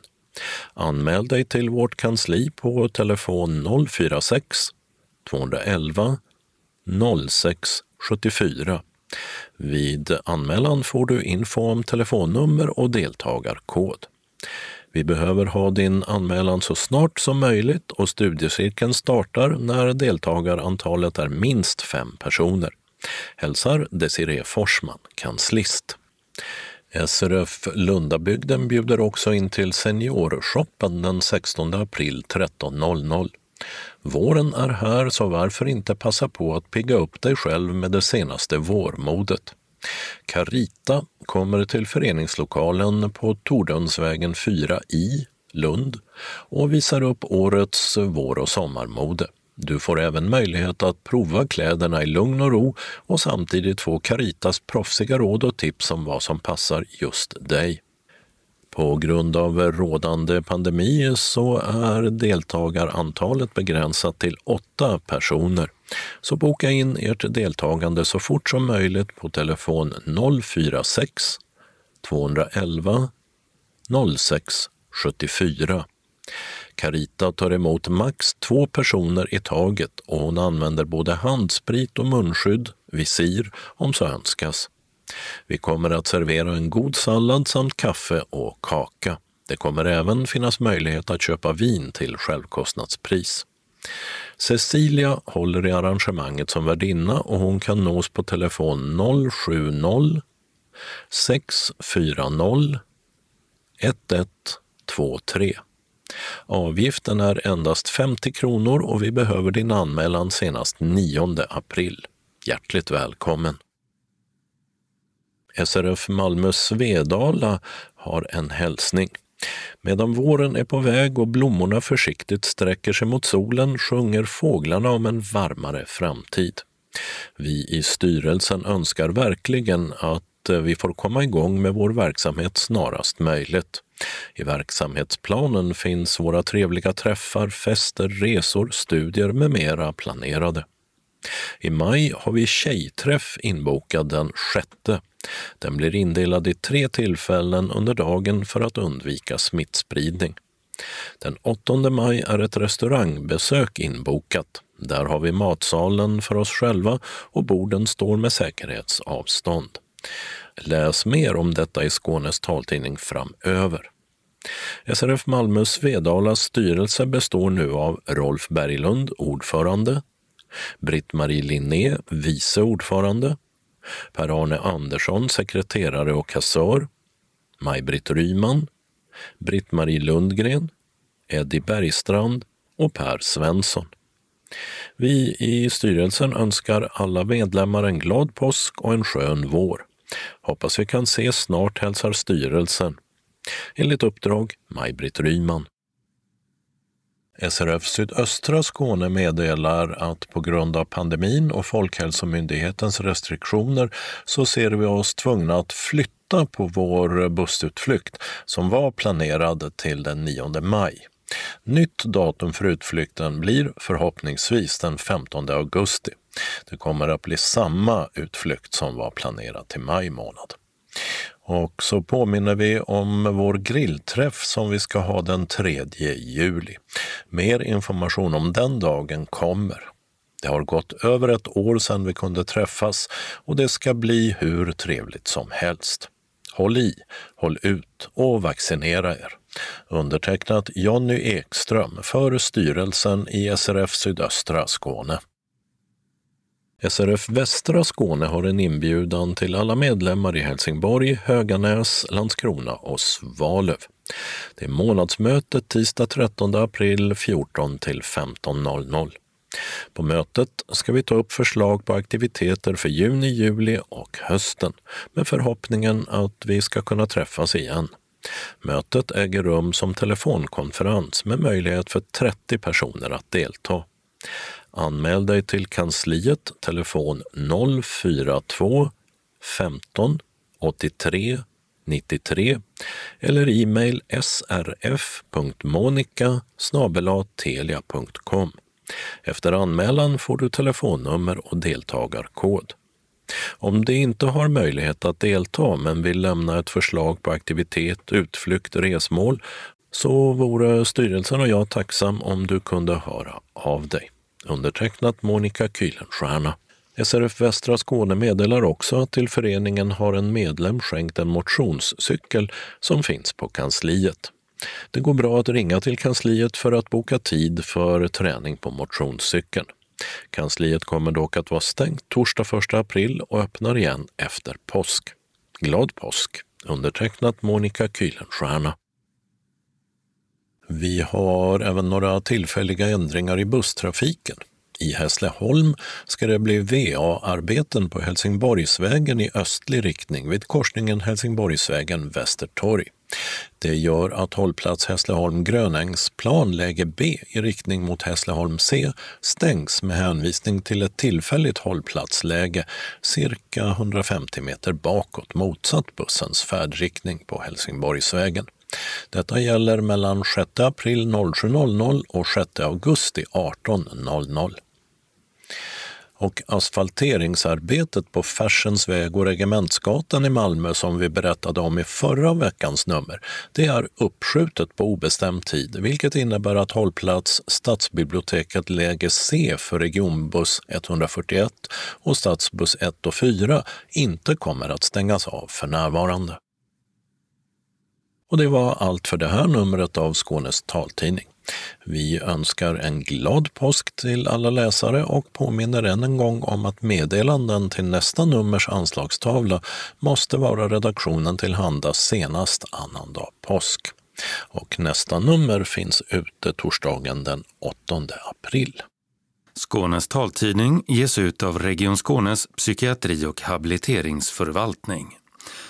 Anmäl dig till vårt kansli på telefon 046 211 06 74. Vid anmälan får du info om telefonnummer och deltagarkod. Vi behöver ha din anmälan så snart som möjligt och studiecirkeln startar när deltagarantalet är minst fem personer. Hälsar Desiree Forsman, kanslist. SRF Lundabygden bjuder också in till Seniorshoppen den 16 april 13.00. Våren är här, så varför inte passa på att pigga upp dig själv med det senaste vårmodet? Carita kommer till föreningslokalen på Tordönsvägen 4 i Lund och visar upp årets vår och sommarmode. Du får även möjlighet att prova kläderna i lugn och ro och samtidigt få Caritas proffsiga råd och tips om vad som passar just dig. På grund av rådande pandemi så är deltagarantalet begränsat till åtta personer. Så boka in ert deltagande så fort som möjligt på telefon 046 211 06 74. Carita tar emot max två personer i taget och hon använder både handsprit och munskydd, visir om så önskas. Vi kommer att servera en god sallad samt kaffe och kaka. Det kommer även finnas möjlighet att köpa vin till självkostnadspris. Cecilia håller i arrangemanget som värdinna och hon kan nås på telefon 070 640 1123. Avgiften är endast 50 kronor och vi behöver din anmälan senast 9 april. Hjärtligt välkommen! SRF Malmö Svedala har en hälsning. Medan våren är på väg och blommorna försiktigt sträcker sig mot solen sjunger fåglarna om en varmare framtid. Vi i styrelsen önskar verkligen att eh, vi får komma igång med vår verksamhet snarast möjligt. I verksamhetsplanen finns våra trevliga träffar, fester, resor, studier med mera planerade. I maj har vi tjejträff inbokad den sjätte. Den blir indelad i tre tillfällen under dagen för att undvika smittspridning. Den 8 maj är ett restaurangbesök inbokat. Där har vi matsalen för oss själva och borden står med säkerhetsavstånd. Läs mer om detta i Skånes taltidning framöver. SRF Malmö Svedalas styrelse består nu av Rolf Berglund, ordförande, Britt-Marie Linné, vice ordförande, Per-Arne Andersson, sekreterare och kassör, Maj-Britt Ryman, Britt-Marie Lundgren, Eddie Bergstrand och Per Svensson. Vi i styrelsen önskar alla medlemmar en glad påsk och en skön vår. Hoppas vi kan ses snart, hälsar styrelsen. Enligt uppdrag Maj-Britt Ryman. SRF Sydöstra Skåne meddelar att på grund av pandemin och Folkhälsomyndighetens restriktioner så ser vi oss tvungna att flytta på vår bussutflykt som var planerad till den 9 maj. Nytt datum för utflykten blir förhoppningsvis den 15 augusti. Det kommer att bli samma utflykt som var planerad till maj månad. Och så påminner vi om vår grillträff som vi ska ha den 3 juli. Mer information om den dagen kommer. Det har gått över ett år sedan vi kunde träffas och det ska bli hur trevligt som helst. Håll i, håll ut och vaccinera er. Undertecknat Jonny Ekström för styrelsen i SRF Sydöstra Skåne. SRF Västra Skåne har en inbjudan till alla medlemmar i Helsingborg, Höganäs, Landskrona och Svalöv. Det är månadsmötet tisdag 13 april 14 till 15.00. På mötet ska vi ta upp förslag på aktiviteter för juni, juli och hösten med förhoppningen att vi ska kunna träffas igen. Mötet äger rum som telefonkonferens med möjlighet för 30 personer att delta. Anmäl dig till kansliet, telefon 042 15 83 93 eller e-mail srf.monica telia.com. Efter anmälan får du telefonnummer och deltagarkod. Om du inte har möjlighet att delta men vill lämna ett förslag på aktivitet, utflykt, resmål så vore styrelsen och jag tacksam om du kunde höra av dig. Undertecknat Monica Kühlenstierna. SRF Västra Skåne meddelar också att till föreningen har en medlem skänkt en motionscykel som finns på kansliet. Det går bra att ringa till kansliet för att boka tid för träning på motionscykeln. Kansliet kommer dock att vara stängt torsdag 1 april och öppnar igen efter påsk. Glad påsk! Undertecknat Monica Kühlenstierna. Vi har även några tillfälliga ändringar i busstrafiken. I Hässleholm ska det bli VA-arbeten på Helsingborgsvägen i östlig riktning vid korsningen Helsingborgsvägen Västertorg. Det gör att hållplats Hässleholm Grönängsplan läge B i riktning mot Hässleholm C stängs med hänvisning till ett tillfälligt hållplatsläge cirka 150 meter bakåt motsatt bussens färdriktning på Helsingborgsvägen. Detta gäller mellan 6 april 07.00 och 6 augusti 18.00 och asfalteringsarbetet på Färsens väg och Regementsgatan i Malmö som vi berättade om i förra veckans nummer, det är uppskjutet på obestämd tid, vilket innebär att hållplats Stadsbiblioteket läge C för regionbuss 141 och stadsbuss 1 och 4 inte kommer att stängas av för närvarande. Och det var allt för det här numret av Skånes taltidning. Vi önskar en glad påsk till alla läsare och påminner än en gång om att meddelanden till nästa nummers anslagstavla måste vara redaktionen tillhanda senast annandag påsk. Och nästa nummer finns ute torsdagen den 8 april. Skånes taltidning ges ut av Region Skånes psykiatri och habiliteringsförvaltning.